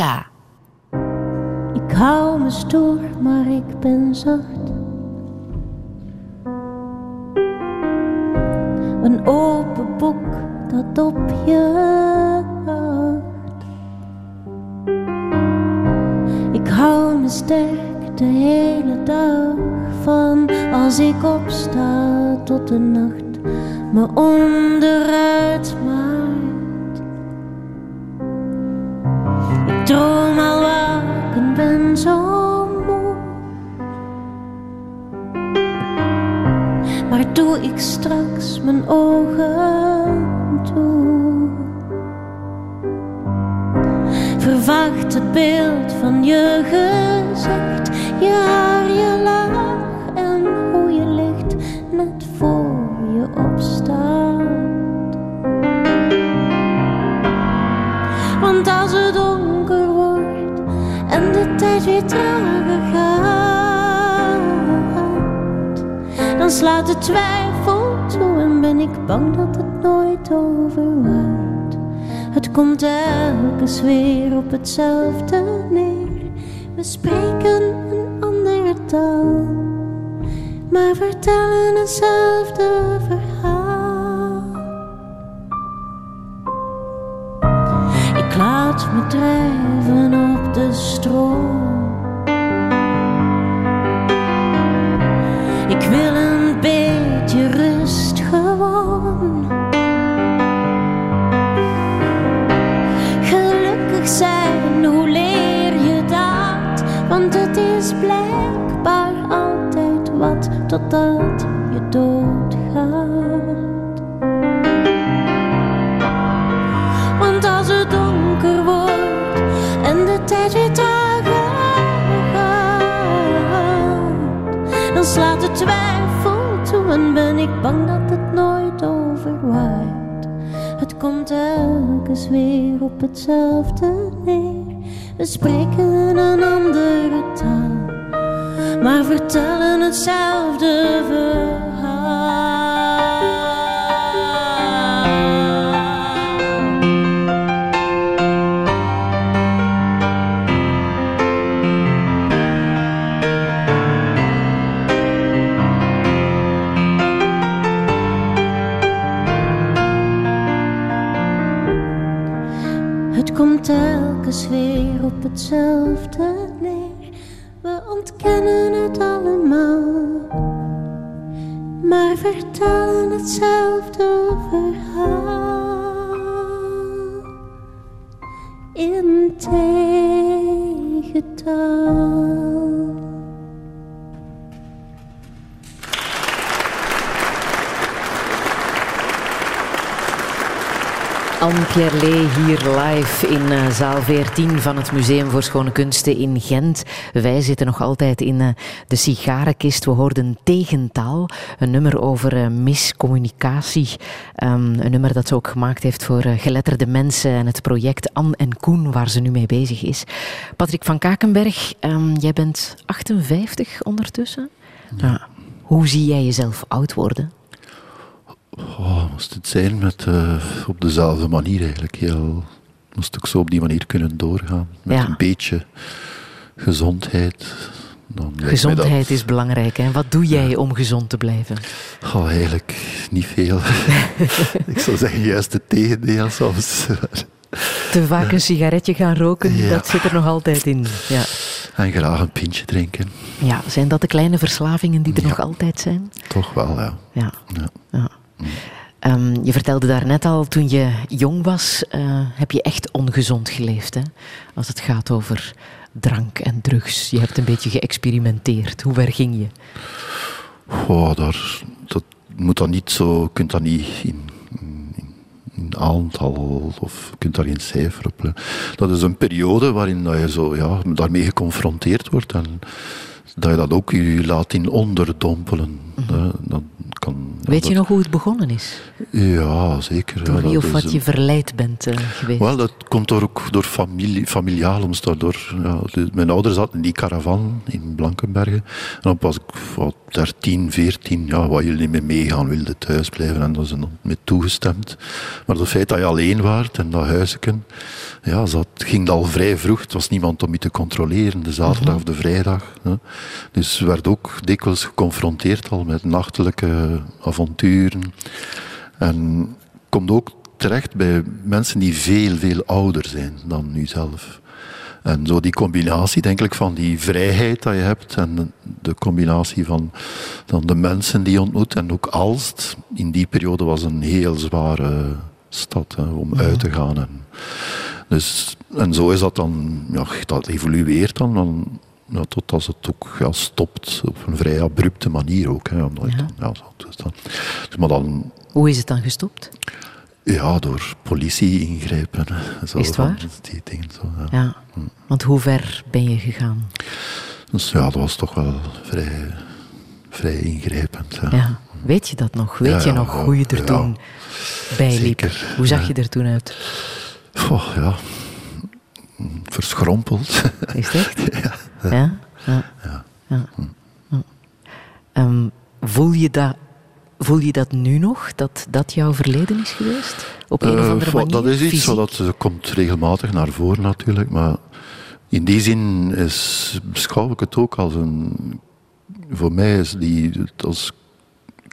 Ik hou me stoer, maar ik ben zacht. Een open boek dat op je wacht. Ik hou me sterk de hele dag van als ik opsta tot de nacht me onderuit maakt. Ik droom al waken, ben zo Maar doe ik straks mijn ogen toe? Verwacht het beeld van je gezicht, je haar, je lach en hoe je ligt net voor je opstaat. Want als het donker wordt en de tijd weer trager dan slaat de twijfel toe en ben ik bang dat het nooit overwaait. Het komt telkens weer op hetzelfde neer. We spreken een andere taal, maar vertellen hetzelfde verhaal. Ik laat me drijven op de stroom. Ik wil een totdat je doodgaat. Want als het donker wordt en de tijd weer trager gaat, dan slaat de twijfel toe en ben ik bang dat het nooit overwaait. Het komt telkens weer op hetzelfde neer. We spreken een andere taal, maar vertellen hetzelfde verhaal. Het komt telkens weer op hetzelfde vertellen Pierlet hier live in eh, zaal 14 van het Museum voor Schone Kunsten in Gent. Wij zitten nog altijd in eh, de sigarenkist. We hoorden Tegentaal, een nummer over eh, miscommunicatie. Ehm, een nummer dat ze ook gemaakt heeft voor geletterde mensen en het project Anne en Koen, waar ze nu mee bezig is. Patrick van Kakenberg, ehm, jij bent 58 ondertussen. Ja. Hoe zie jij jezelf oud worden? Oh, moest het zijn met, eh, op dezelfde manier eigenlijk. Heel, moest ik zo op die manier kunnen doorgaan. Met Ja. een beetje gezondheid. Dan Gezondheid is belangrijk. Hè? Wat doe jij om gezond te blijven? Oh, eigenlijk niet veel. ik zou zeggen juist het tegendeel soms. Te vaak een sigaretje gaan roken, Ja. dat zit er nog altijd in. Ja. en graag een pintje drinken. ja, zijn dat de kleine verslavingen die er Ja. nog altijd zijn? Toch wel, ja. Ja. ja. Ehm, je vertelde daarnet al, toen je jong was, eh, heb je echt ongezond geleefd. Hè? Als het gaat over drank en drugs. Je hebt een beetje geëxperimenteerd. Hoe ver ging je? Oh, daar, dat moet dan niet zo, je kunt dat niet in, in, aantal, of je kunt daar geen cijfer op. Dat is een periode waarin dat je zo, ja, daarmee geconfronteerd wordt en dat je dat ook je laat in onderdompelen. hè. Dat kan, Mhm. Weet je nog hoe het begonnen is? Ja, zeker. Door wie of wat een- je verleid bent eh, geweest? wel, dat komt door, ook door familie, familiaal omstandig. Door, ja, de- mijn ouders zaten in die caravan in Blankenbergen. En dan was ik wat, 13, 14, ja, wat jullie niet meer meegaan, wilde thuis blijven. En daar zijn dan mee toegestemd. Maar het feit dat je alleen waart en dat huisje, ja, dat ging al vrij vroeg. Het was niemand om je te controleren, de zaterdag of de vrijdag. Dus werd ook dikwijls geconfronteerd al met nachtelijke avonturen. En komt ook terecht bij mensen die veel, veel ouder zijn dan u zelf. En zo die combinatie, denk ik, van die vrijheid dat je hebt en de, combinatie van dan de mensen die je ontmoet. En ook Alst, in die periode was een heel zware stad hè, om uit te gaan. En, dus, en zo is dat dan, ja, dat evolueert dan, dan ja, tot als het ook ja, stopt op een vrij abrupte manier ook. Hè, omdat Ja. dan, ja, zo is dat. Dus, maar dan Hoe is het dan gestopt? ja, door politie ingrijpen. Zo Is het waar? Die dingen, zo, ja. Ja. Want hoe ver ben je gegaan? Dus ja, dat was toch wel vrij, vrij ingrijpend. Ja. Weet je dat nog? Weet je nog hoe je er toen bij liep? Hoe zag je er toen uit? Goh, ja. Verschrompeld. Is het echt? Ja. Ja. Ja. Ja. Ehm, voel, je dat, voel je dat nu nog, dat dat jouw verleden is geweest? Op een of Eh, andere manier? dat is iets fysiek? wat eh, komt regelmatig naar voren natuurlijk, maar in die zin is, beschouw ik het ook als een... Voor mij is die als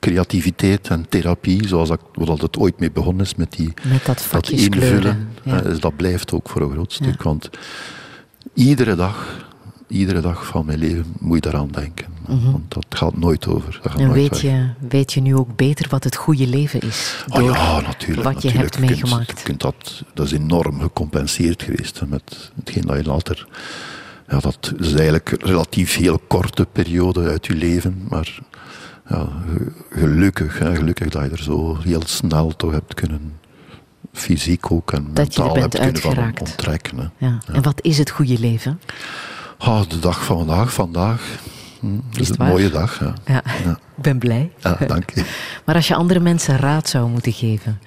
creativiteit en therapie, zoals dat, wat het ooit mee begonnen is met die Met dat kleuren, ja. eh, dus dat blijft ook voor een groot stuk. Want iedere dag, iedere dag van mijn leven moet je daaraan denken. Want dat gaat nooit over. Dat gaat Mhm. En nooit weet weg. je, weet je nu ook beter wat het goede leven is? Oh Door ja, natuurlijk. Wat je natuurlijk. hebt meegemaakt. kunt dat, dat is enorm gecompenseerd geweest hè, met hetgeen dat je later. Ja, dat is eigenlijk een relatief heel korte periode uit je leven, maar ja, ge- gelukkig, hè, gelukkig dat je er zo heel snel toch hebt kunnen, fysiek ook en Dat je mentaal hebt kunnen van uitgeraakt. onttrekken. Hè. Ja. En wat is het goede leven? Ah, de dag van vandaag, vandaag, hm, is, het een waar? mooie dag. Ja. Ik ben blij. Ja, dank je. Maar als je andere mensen raad zou moeten geven,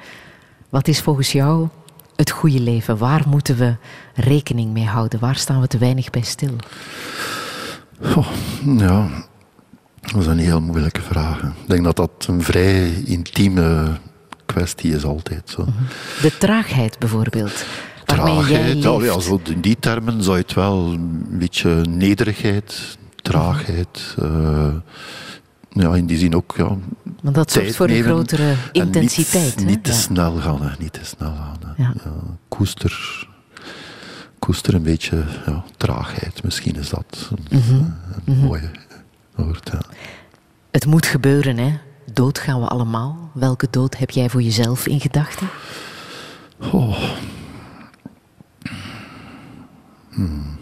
wat is volgens jou het goede leven? Waar moeten we rekening mee houden? Waar staan we te weinig bij stil? Goh, ja, dat is een heel moeilijke vraag. hè. Ik denk dat dat een vrij intieme kwestie is altijd. Zo. De traagheid bijvoorbeeld. Traagheid, in die termen zou je het wel een beetje nederigheid, traagheid, eh, ja, in die zin ook ja, Want dat zorgt voor een grotere en intensiteit. Niet, niet te Ja. snel gaan, hè, niet te snel gaan. Ja. Ja, koester, koester een beetje ja, traagheid, misschien is dat een, Mhm. een mooie Ja. Het moet gebeuren, hè? Dood gaan we allemaal. Welke dood heb jij voor jezelf in gedachten? Oh. Hmm.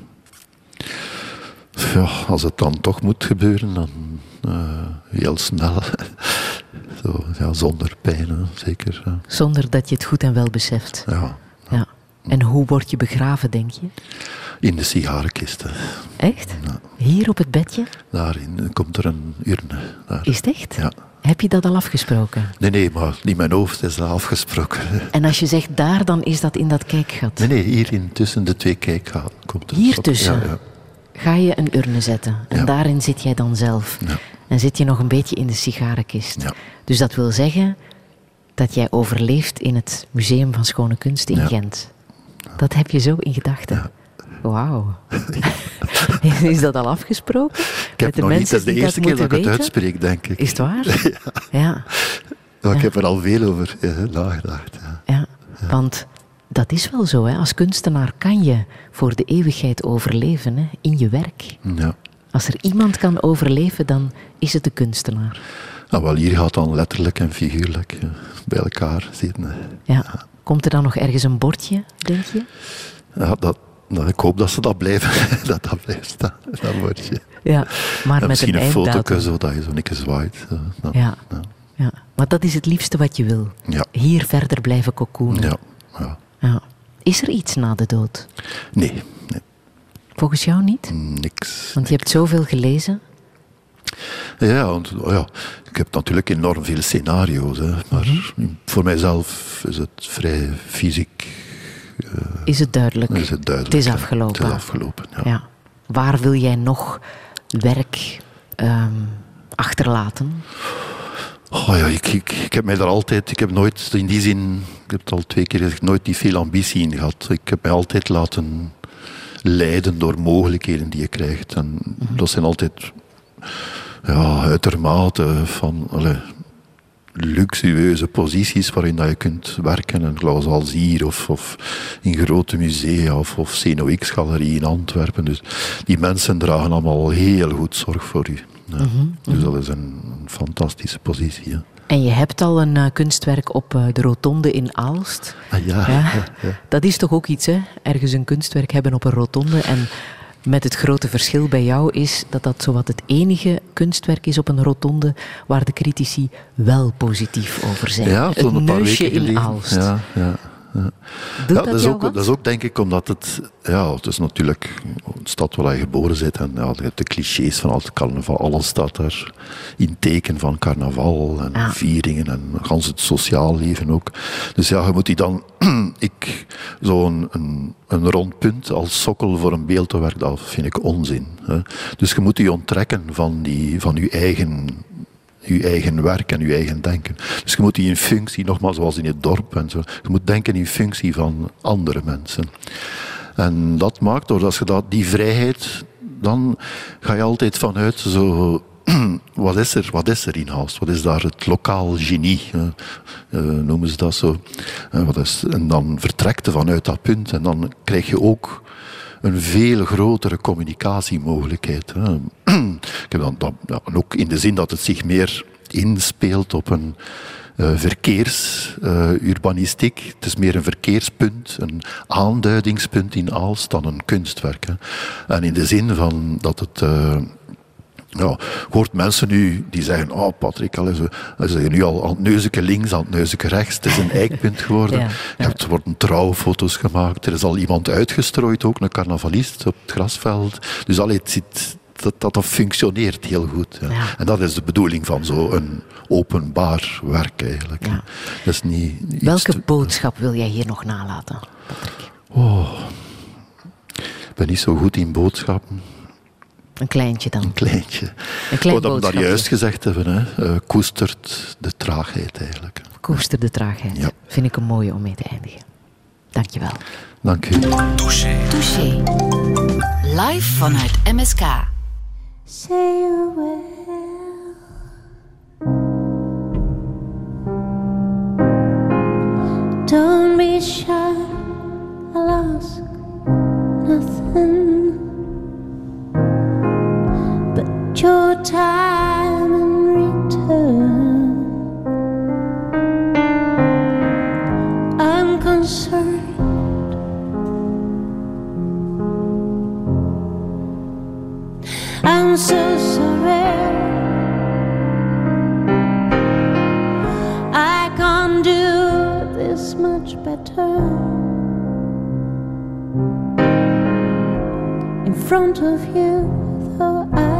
Ja, als het dan toch moet gebeuren, dan eh, heel snel. Zo, ja, zonder pijn, hè, zeker. Ja. Zonder dat je het goed en wel beseft. Ja. Ja. En hoe word je begraven, denk je? In de sigarenkist. hè. Echt? Hier op het bedje? Daarin komt er een urne. Daar. Is het echt? Ja. Heb je dat al afgesproken? Nee, nee, maar in mijn hoofd is dat afgesproken. En als je zegt daar, dan is dat in dat kijkgat. Nee, nee, hierin tussen de twee kijkgaten komt er Hier tussen? Ja, ja. Ga je een urne zetten. En Ja. daarin zit jij dan zelf. Ja. En zit je nog een beetje in de sigarenkist. Ja. Dus dat wil zeggen dat jij overleeft in het Museum van Schone Kunst in Ja. Gent. Dat heb je zo in gedachten. Wauw. is dat al afgesproken? Ik heb nog niet, dat is de eerste keer dat ik het uitspreek, denk ik. Is het waar? ja. Ik heb er al veel over ja, nagedacht. Ja. Ja, want dat is wel zo. Hè. Als kunstenaar kan je voor de eeuwigheid overleven hè, in je werk. Ja. Als er iemand kan overleven, dan is het de kunstenaar. Nou, wel, hier gaat dan letterlijk en figuurlijk eh, bij elkaar zitten. Ja. Komt er dan nog ergens een bordje, denk je? Ja, dat, nou, ik hoop dat ze dat blijven, dat dat blijft staan, dat woordje. Ja, maar En met misschien een een foto zodat je zo keer zwaait. zo, dan- Ja. Ja. Maar dat is het liefste wat je wil. Ja. Hier verder blijven cocoonen. Ja, ja. Ja. Is er iets na de dood? Nee, nee, Volgens jou niet? niks. Want je hebt zoveel gelezen. Ja, want, oh ja, ik heb natuurlijk enorm veel scenario's. Hè, maar voor mijzelf is het vrij fysiek. Is het duidelijk? Is het duidelijk. Het is afgelopen. Het is afgelopen, ja. Ja. Waar wil jij nog werk ehm, achterlaten? Oh ja, ik, ik, ik heb mij daar altijd, ik heb nooit in die zin, ik heb het al twee keer gezegd, nooit die veel ambitie in gehad. Ik heb mij altijd laten leiden door mogelijkheden die je krijgt. En dat zijn altijd ja, uitermate van allee, luxueuze posities waarin dat je kunt werken. En zoals hier of, of in grote musea of, of CNOX-galerie in Antwerpen. Dus die mensen dragen allemaal heel goed zorg voor u. Ja. Dus dat is een, een fantastische positie. En je hebt al een eh, kunstwerk op eh, de rotonde in Aalst. Ah, ja, ja. Dat is toch ook iets, hè? Ergens een kunstwerk hebben op een rotonde. En met het grote verschil bij jou is dat dat zowat het enige kunstwerk is op een rotonde waar de critici wel positief over zijn. Ja, zo'n paar neusje weken in geleden. Aalst. Ja, ja. Ja, dat, is ook, wat? dat is ook denk ik omdat het, ja, het is natuurlijk een stad waar je geboren bent en ja, je hebt de clichés van het carnaval, alles staat daar in teken van carnaval en vieringen en gans het sociaal leven ook. Dus ja, je moet die dan, ik, zo'n een, een rond punt als sokkel voor een beeldwerk, dat vind ik onzin. Hè. Dus je moet die onttrekken van, die, van je eigen je eigen werk en je eigen denken. Dus je moet die in functie, nogmaals zoals in het dorp en zo, je moet denken in functie van andere mensen. En dat maakt, doordat je dat, die vrijheid, dan ga je altijd vanuit zo, wat is er, wat is er in Aalst? Wat is daar het lokaal genie? eh, noemen ze dat zo. Eh, wat is, en dan vertrekt vanuit dat punt en dan krijg je ook een veel grotere communicatiemogelijkheid. Ik heb dan, ook in de zin dat het zich meer inspeelt op een eh, verkeersurbanistiek. het is meer een verkeerspunt, een aanduidingspunt in Aalst dan een kunstwerk. En in de zin van dat het... eh, ja, hoort mensen nu die zeggen, oh Patrick, ze, ze zeggen nu al aan het neuzeke links, aan het neuzeke rechts. Het is een eikpunt geworden. Ja, Je hebt, er worden trouwfoto's gemaakt. Er is al iemand uitgestrooid, ook een carnavalist op het grasveld. Dus allee, het zit, dat, dat, dat functioneert heel goed. Ja. Ja. En dat is de bedoeling van zo'n openbaar werk eigenlijk. Ja. Dat is niet Welke te- boodschap wil jij hier nog nalaten, Patrick? Ik ben niet zo goed in boodschappen. Een kleintje dan. Een kleintje. Een klein Wat we daar juist gezegd hebben, hè. eh, koestert de traagheid eigenlijk. Koester de traagheid. Ja. Vind ik een mooie om mee te eindigen. Dankjewel. Dank u. Touché. Touché. Live vanuit MSK. Say you will. Don't be shy, I'll ask nothing your time in return. I'm concerned. I'm so sorry. I can't do this much better. In front of you,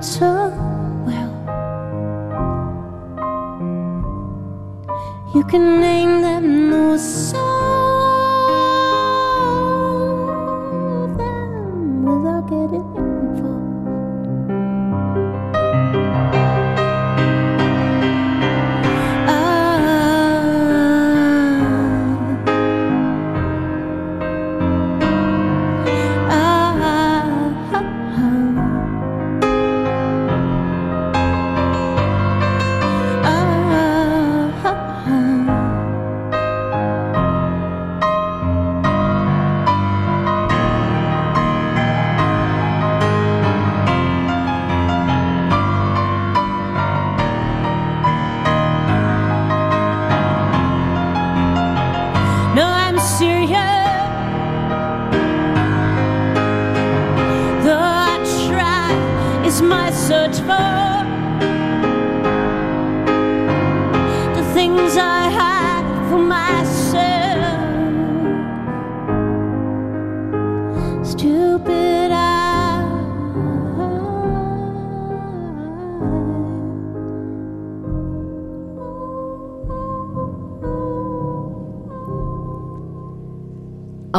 Sự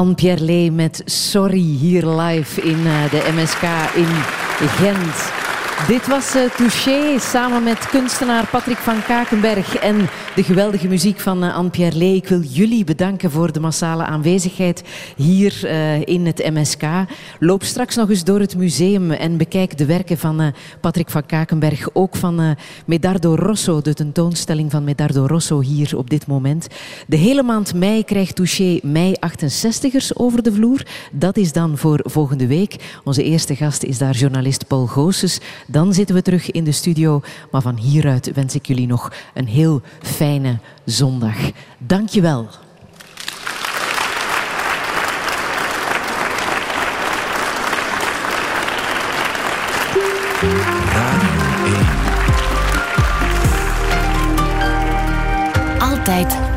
Anne-Pierre Lee met Sorry hier live in uh, de MSK in Gent. Dit was uh, samen met kunstenaar Patrick van Kakenberg en de geweldige muziek van uh, Anne-Pierre Lee. Ik wil jullie bedanken voor de massale aanwezigheid hier uh, in het MSK. Loop straks nog eens door het museum en bekijk de werken van Patrick van Kakenberg. Ook van Medardo Rosso, de tentoonstelling van Medardo Rosso hier op dit moment. De hele maand mei krijgt Touché mei 68ers over de vloer. Dat is dan voor volgende week. Onze eerste gast is daar journalist Paul Goossens. Dan zitten we terug in de studio. Maar van hieruit wens ik jullie nog een heel fijne zondag. Dank je wel. Altijd.